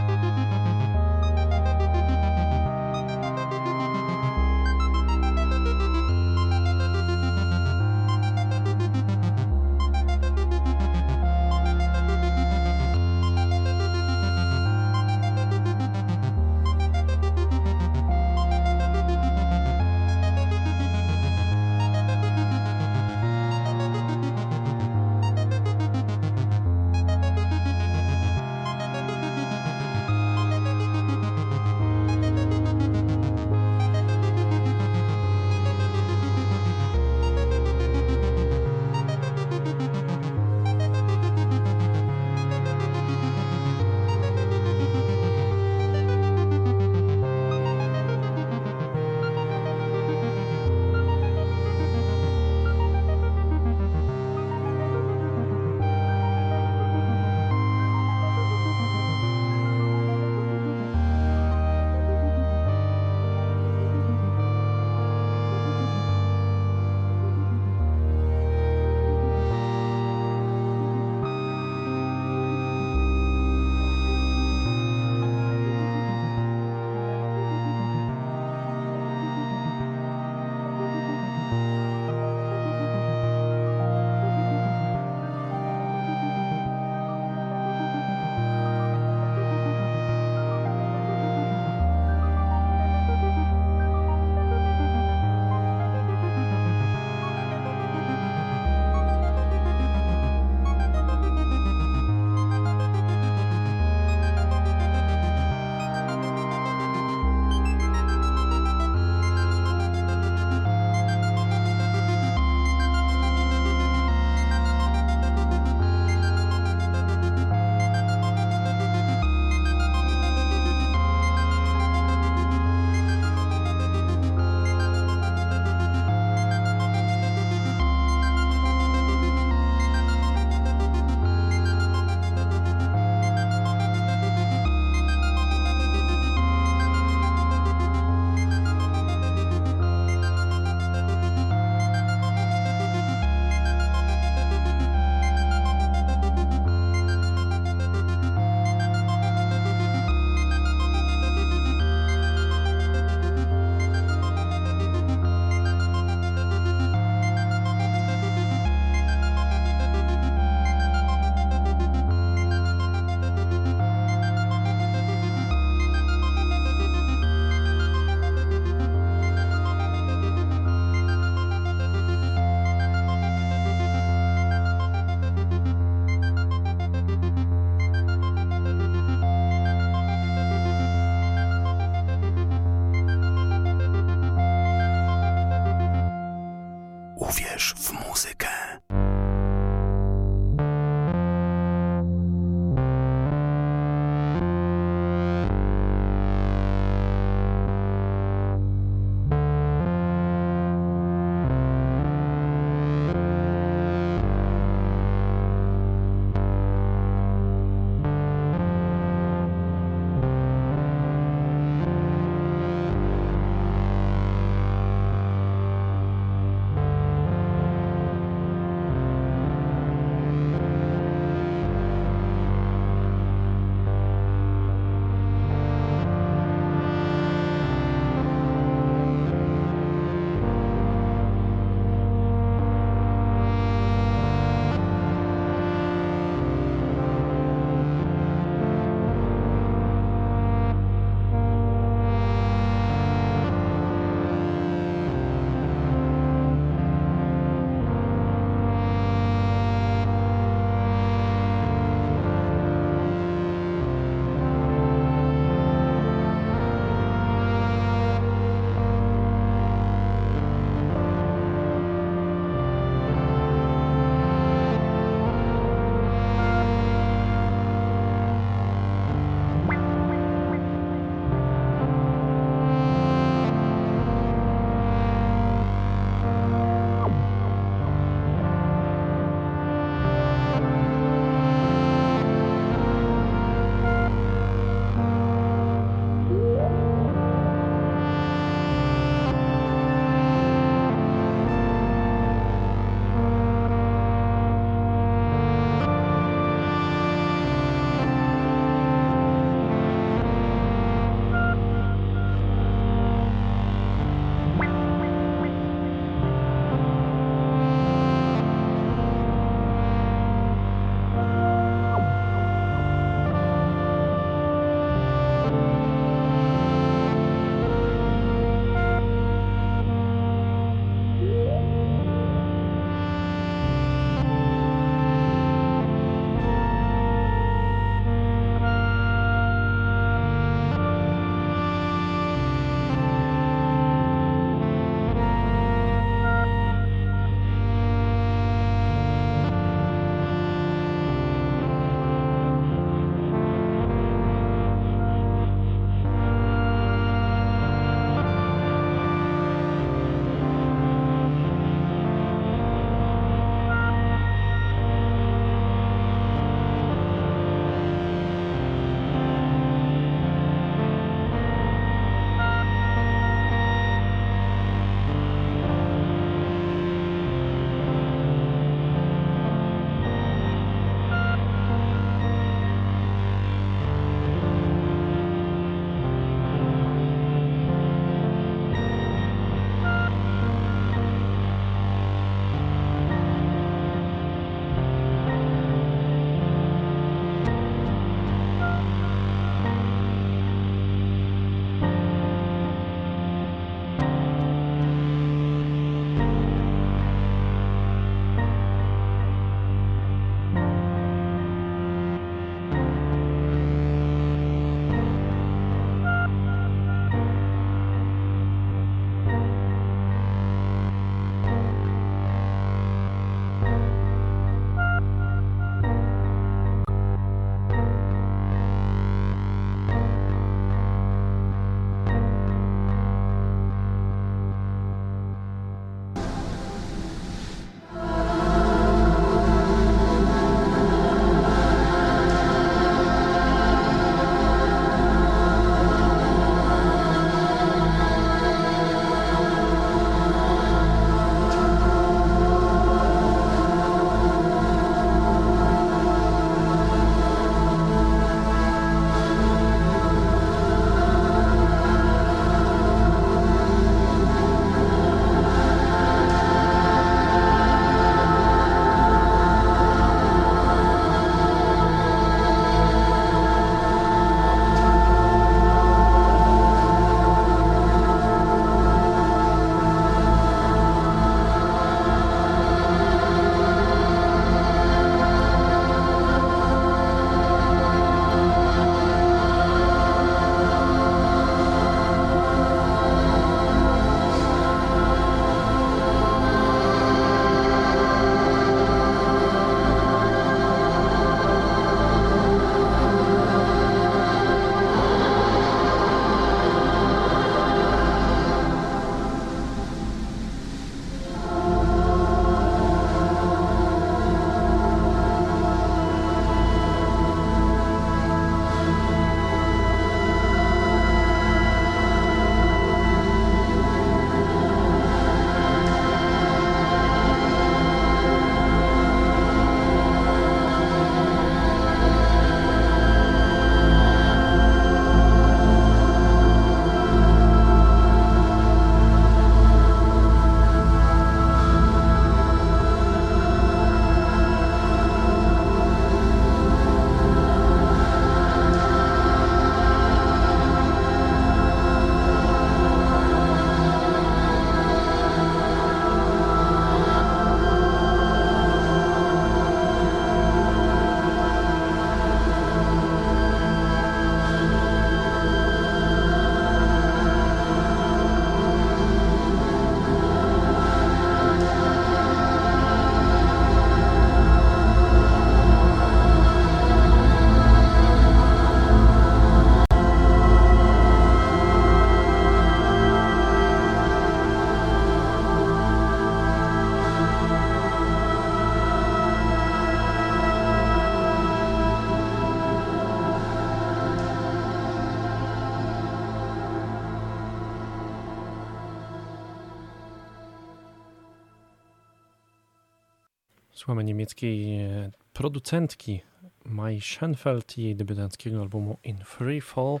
Słuchamy niemieckiej e, producentki Mai Schenfeld i jej debiutanckiego albumu In Free Fall.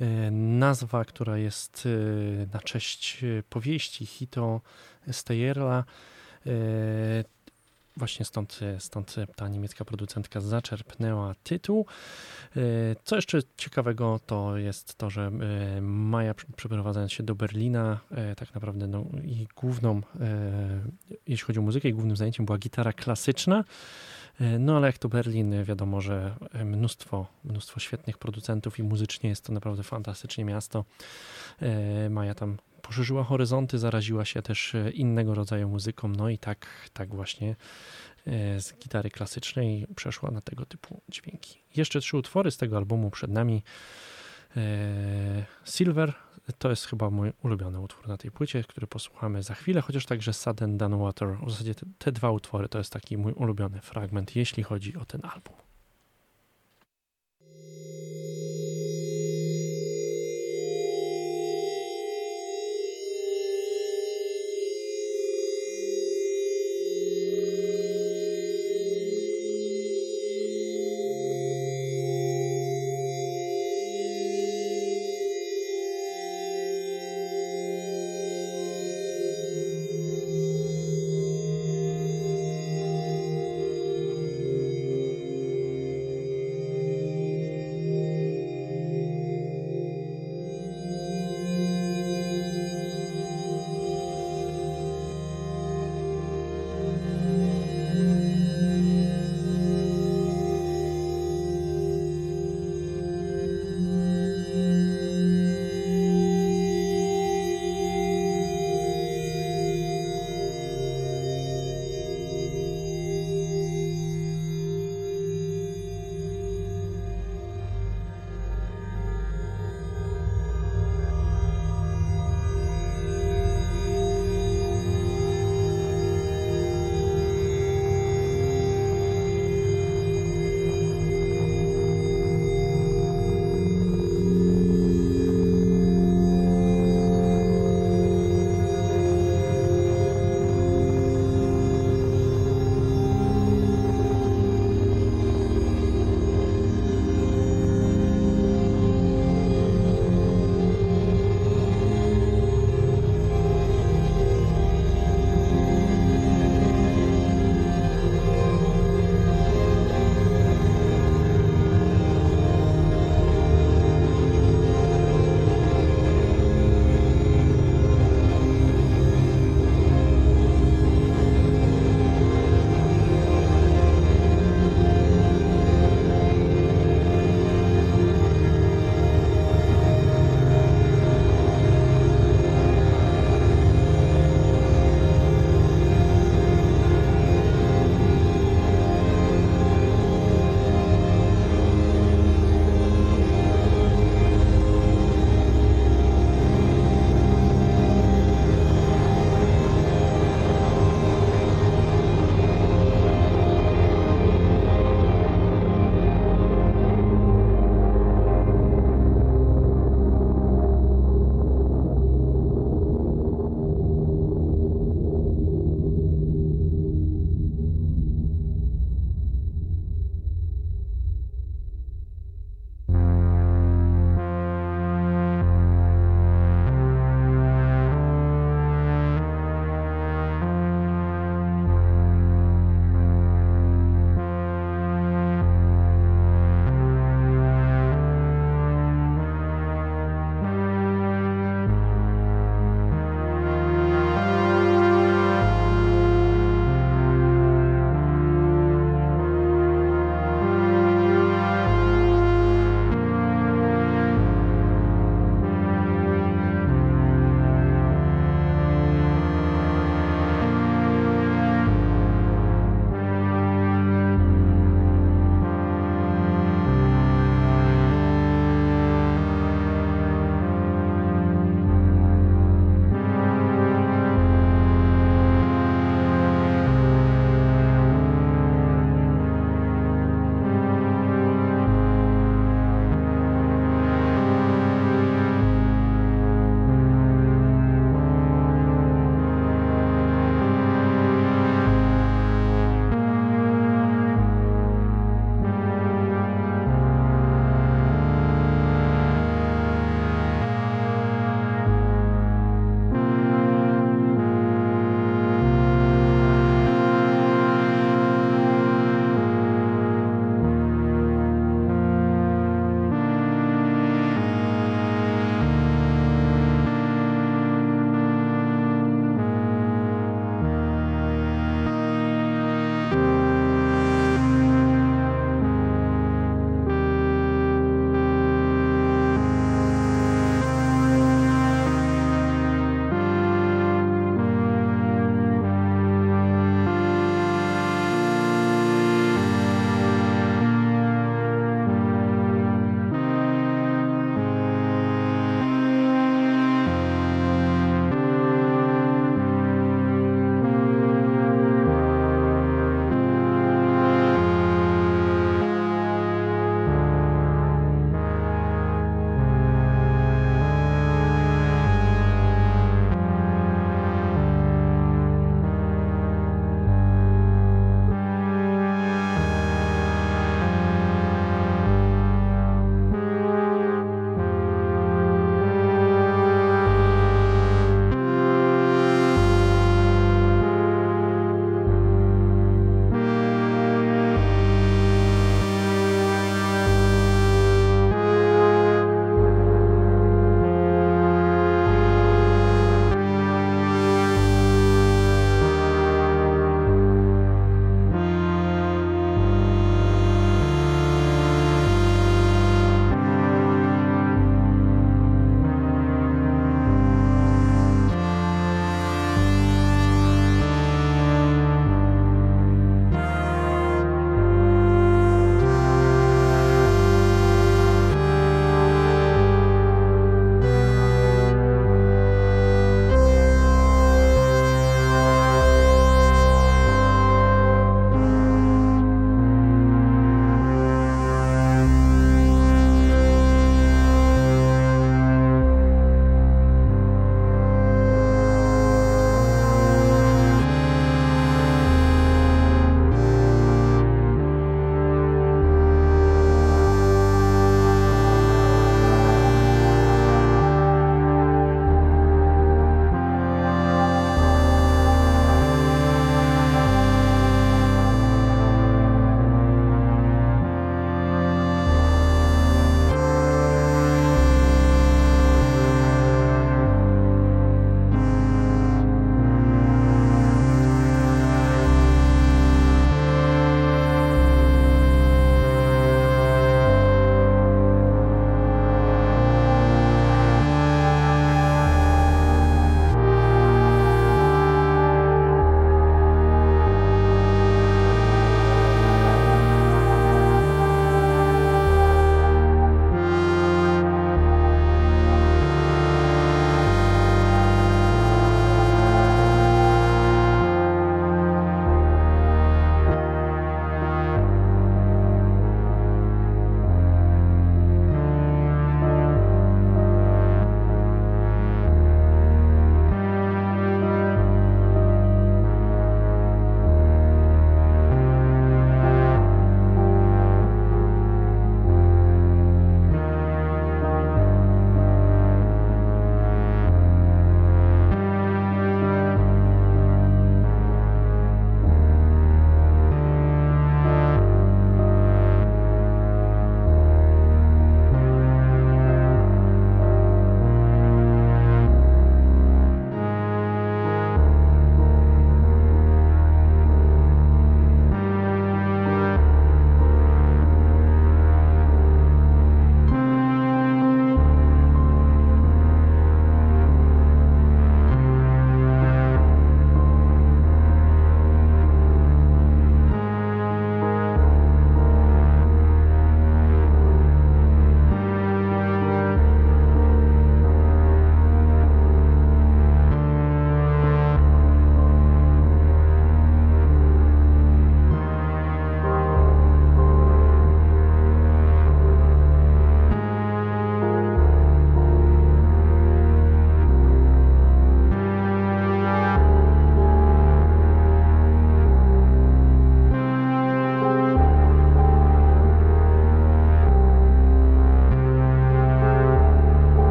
E, nazwa, która jest e, na cześć powieści Hito Steyerla. Właśnie stąd, stąd ta niemiecka producentka zaczerpnęła tytuł. Co jeszcze ciekawego to jest to, że Maja przeprowadzając się do Berlina, tak naprawdę no, i główną, jeśli chodzi o muzykę, i głównym zajęciem była gitara klasyczna. No ale jak to Berlin, wiadomo, że mnóstwo, mnóstwo świetnych producentów i muzycznie jest to naprawdę fantastycznie miasto. Maja tam poszerzyła horyzonty, zaraziła się też e, innego rodzaju muzyką, no i tak, tak właśnie e, z gitary klasycznej przeszła na tego typu dźwięki. Jeszcze trzy utwory z tego albumu przed nami. E, Silver to jest chyba mój ulubiony utwór na tej płycie, który posłuchamy za chwilę, chociaż także Sudden Done Water. W zasadzie te, te dwa utwory to jest taki mój ulubiony fragment, jeśli chodzi o ten album.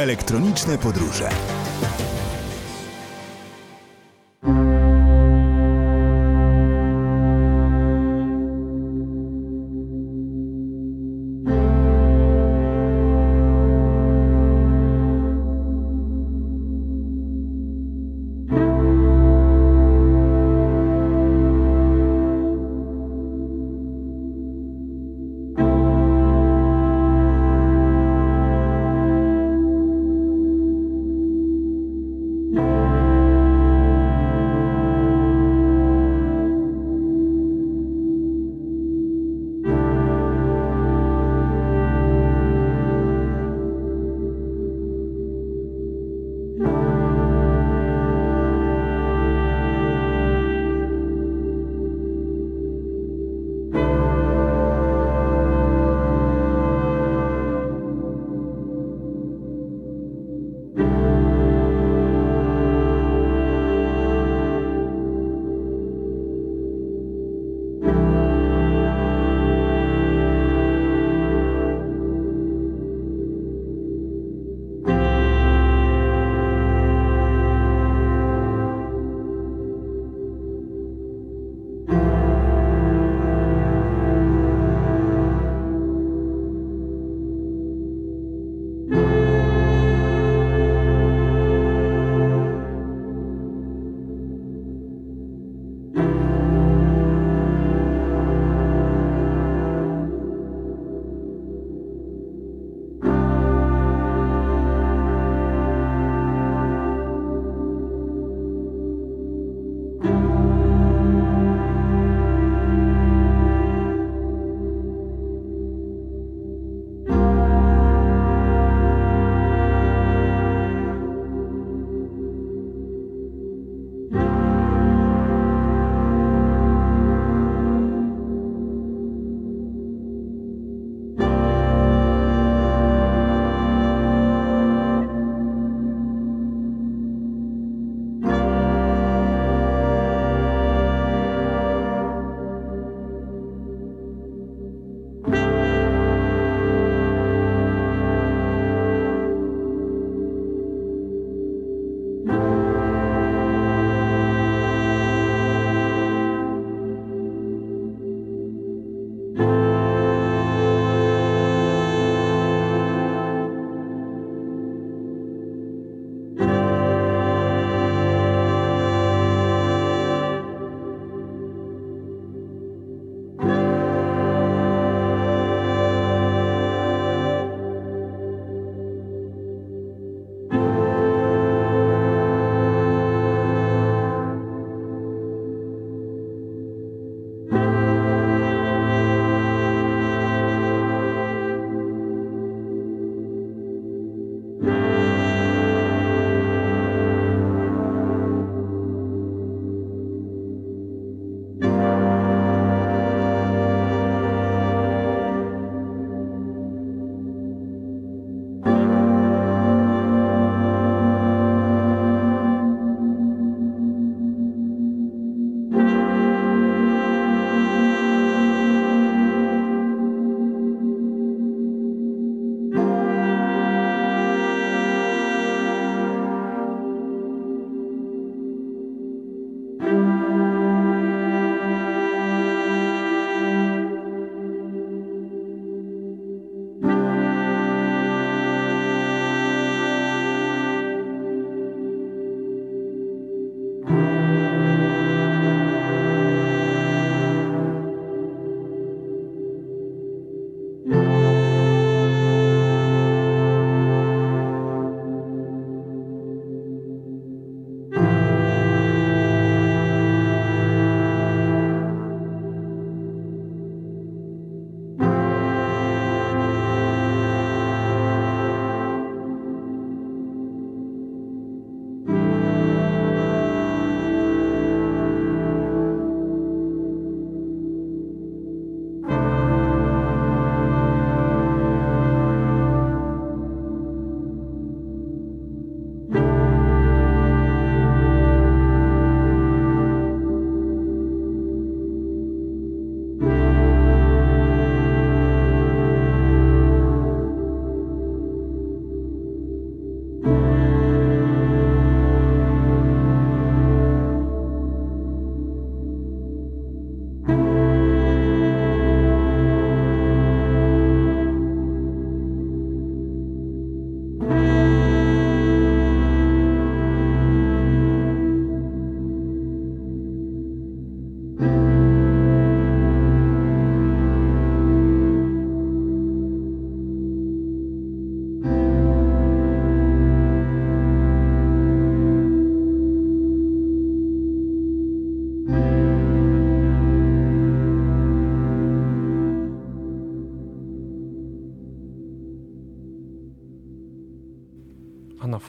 Elektroniczne podróże.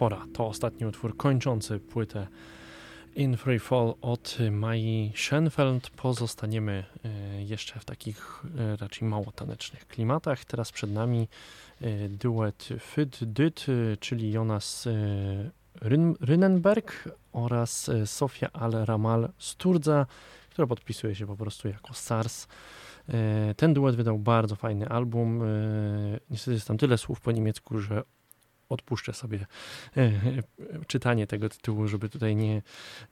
Utwora. To ostatni utwór kończący płytę In Free Fall od Mai Schenfeld. Pozostaniemy e, jeszcze w takich e, raczej mało tanecznych klimatach. Teraz przed nami e, duet Fyd Dyt, czyli Jonas Rynenberg oraz Sofia Al-Ramal Sturza, która podpisuje się po prostu jako SARS. Ten duet wydał bardzo fajny album. Niestety jest tam tyle słów po niemiecku, że odpuszczę sobie e, e, czytanie tego tytułu, żeby tutaj nie,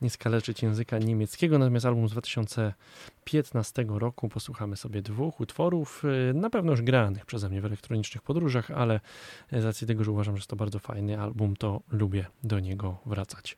nie skaleczyć języka niemieckiego. Natomiast album z 2015 roku posłuchamy sobie dwóch utworów, e, na pewno już granych przeze mnie w elektronicznych podróżach, ale z racji tego, że uważam, że jest to bardzo fajny album, to lubię do niego wracać.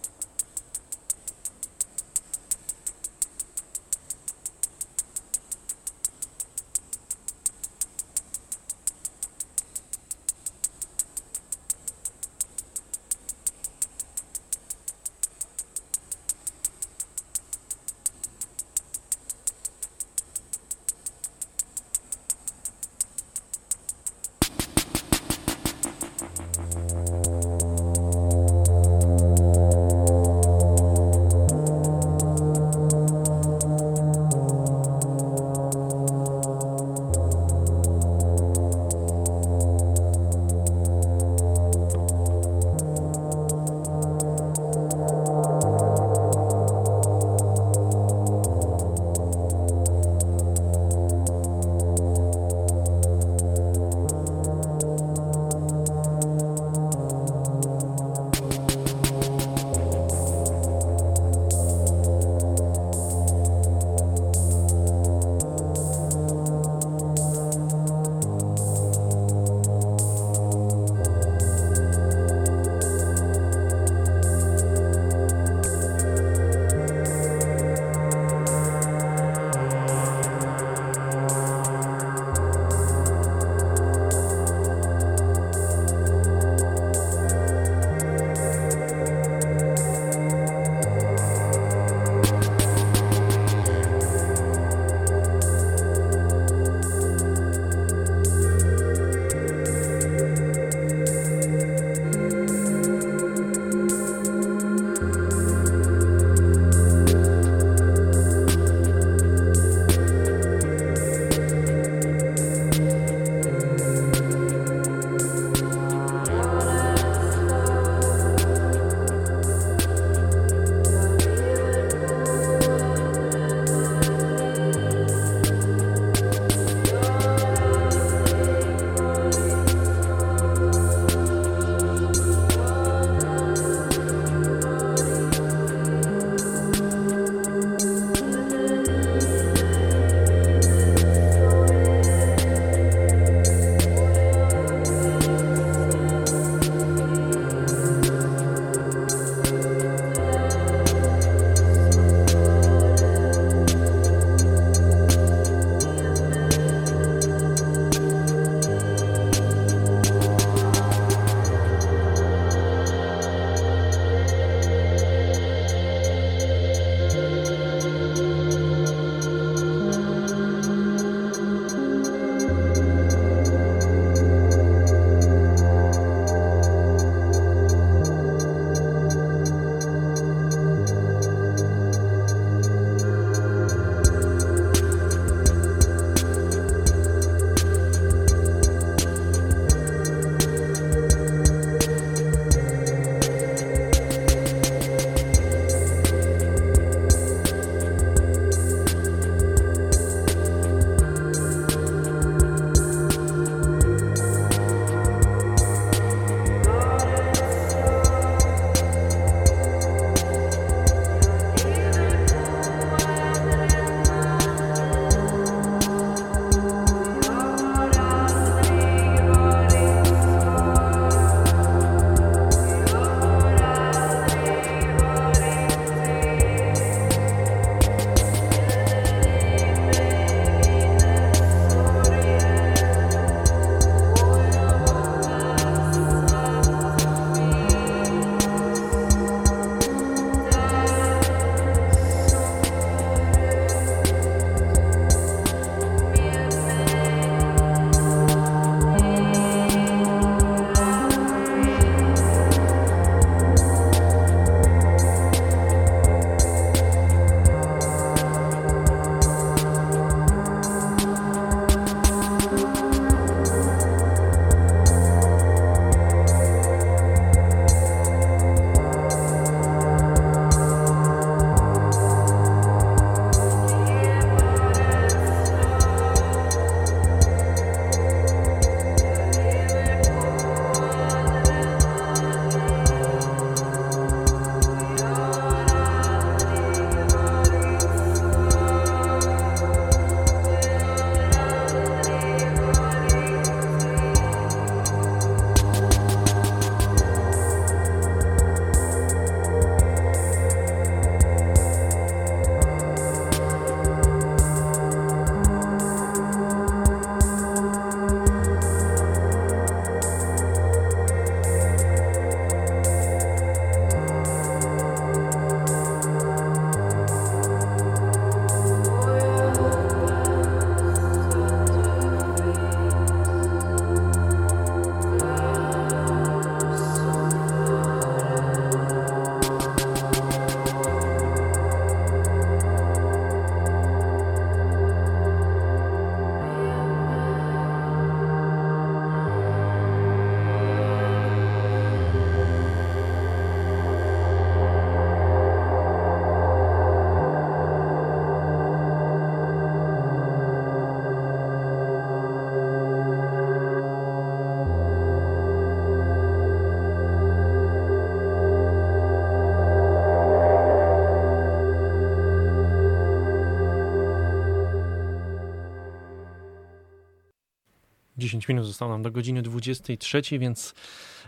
10 minut zostało nam do godziny 23, więc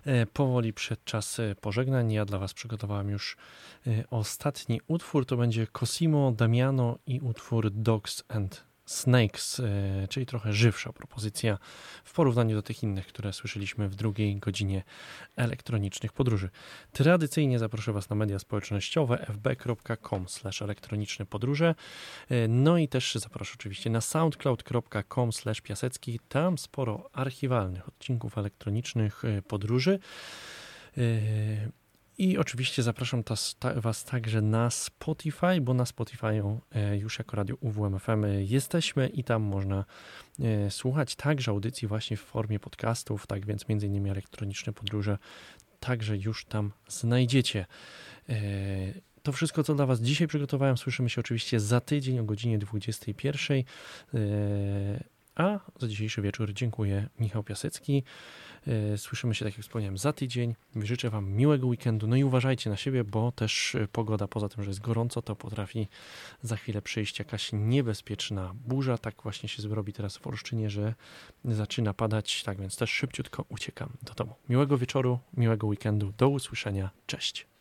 e, powoli przed czas e, pożegnań. Ja dla Was przygotowałem już e, ostatni utwór. To będzie Cosimo, Damiano i utwór Dogs and Snakes, e, czyli trochę żywsza propozycja w porównaniu do tych innych, które słyszeliśmy w drugiej godzinie elektronicznych podróży. Tradycyjnie zaproszę Was na media społecznościowe fb.com elektroniczne podróże, e, no i też zaproszę oczywiście na soundcloud.com piasecki, tam sporo archiwalnych odcinków elektronicznych e, podróży. I oczywiście zapraszam ta, Was także na Spotify, bo na Spotify e, już jako Radio UWMFM jesteśmy i tam można e, słuchać także audycji właśnie w formie podcastów, tak więc między innymi elektroniczne podróże także już tam znajdziecie. E, to wszystko, co dla Was dzisiaj przygotowałem, słyszymy się oczywiście za tydzień o godzinie 21. A za dzisiejszy wieczór dziękuję Michał Piasecki. E, słyszymy się, tak jak wspomniałem, za tydzień. Życzę Wam miłego weekendu. No i uważajcie na siebie, bo też e, pogoda, poza tym, że jest gorąco, to potrafi za chwilę przyjść jakaś niebezpieczna burza. Tak właśnie się zrobi teraz w Olsztynie, że zaczyna padać. Tak więc też szybciutko uciekam do domu. Miłego wieczoru, miłego weekendu. Do usłyszenia. Cześć.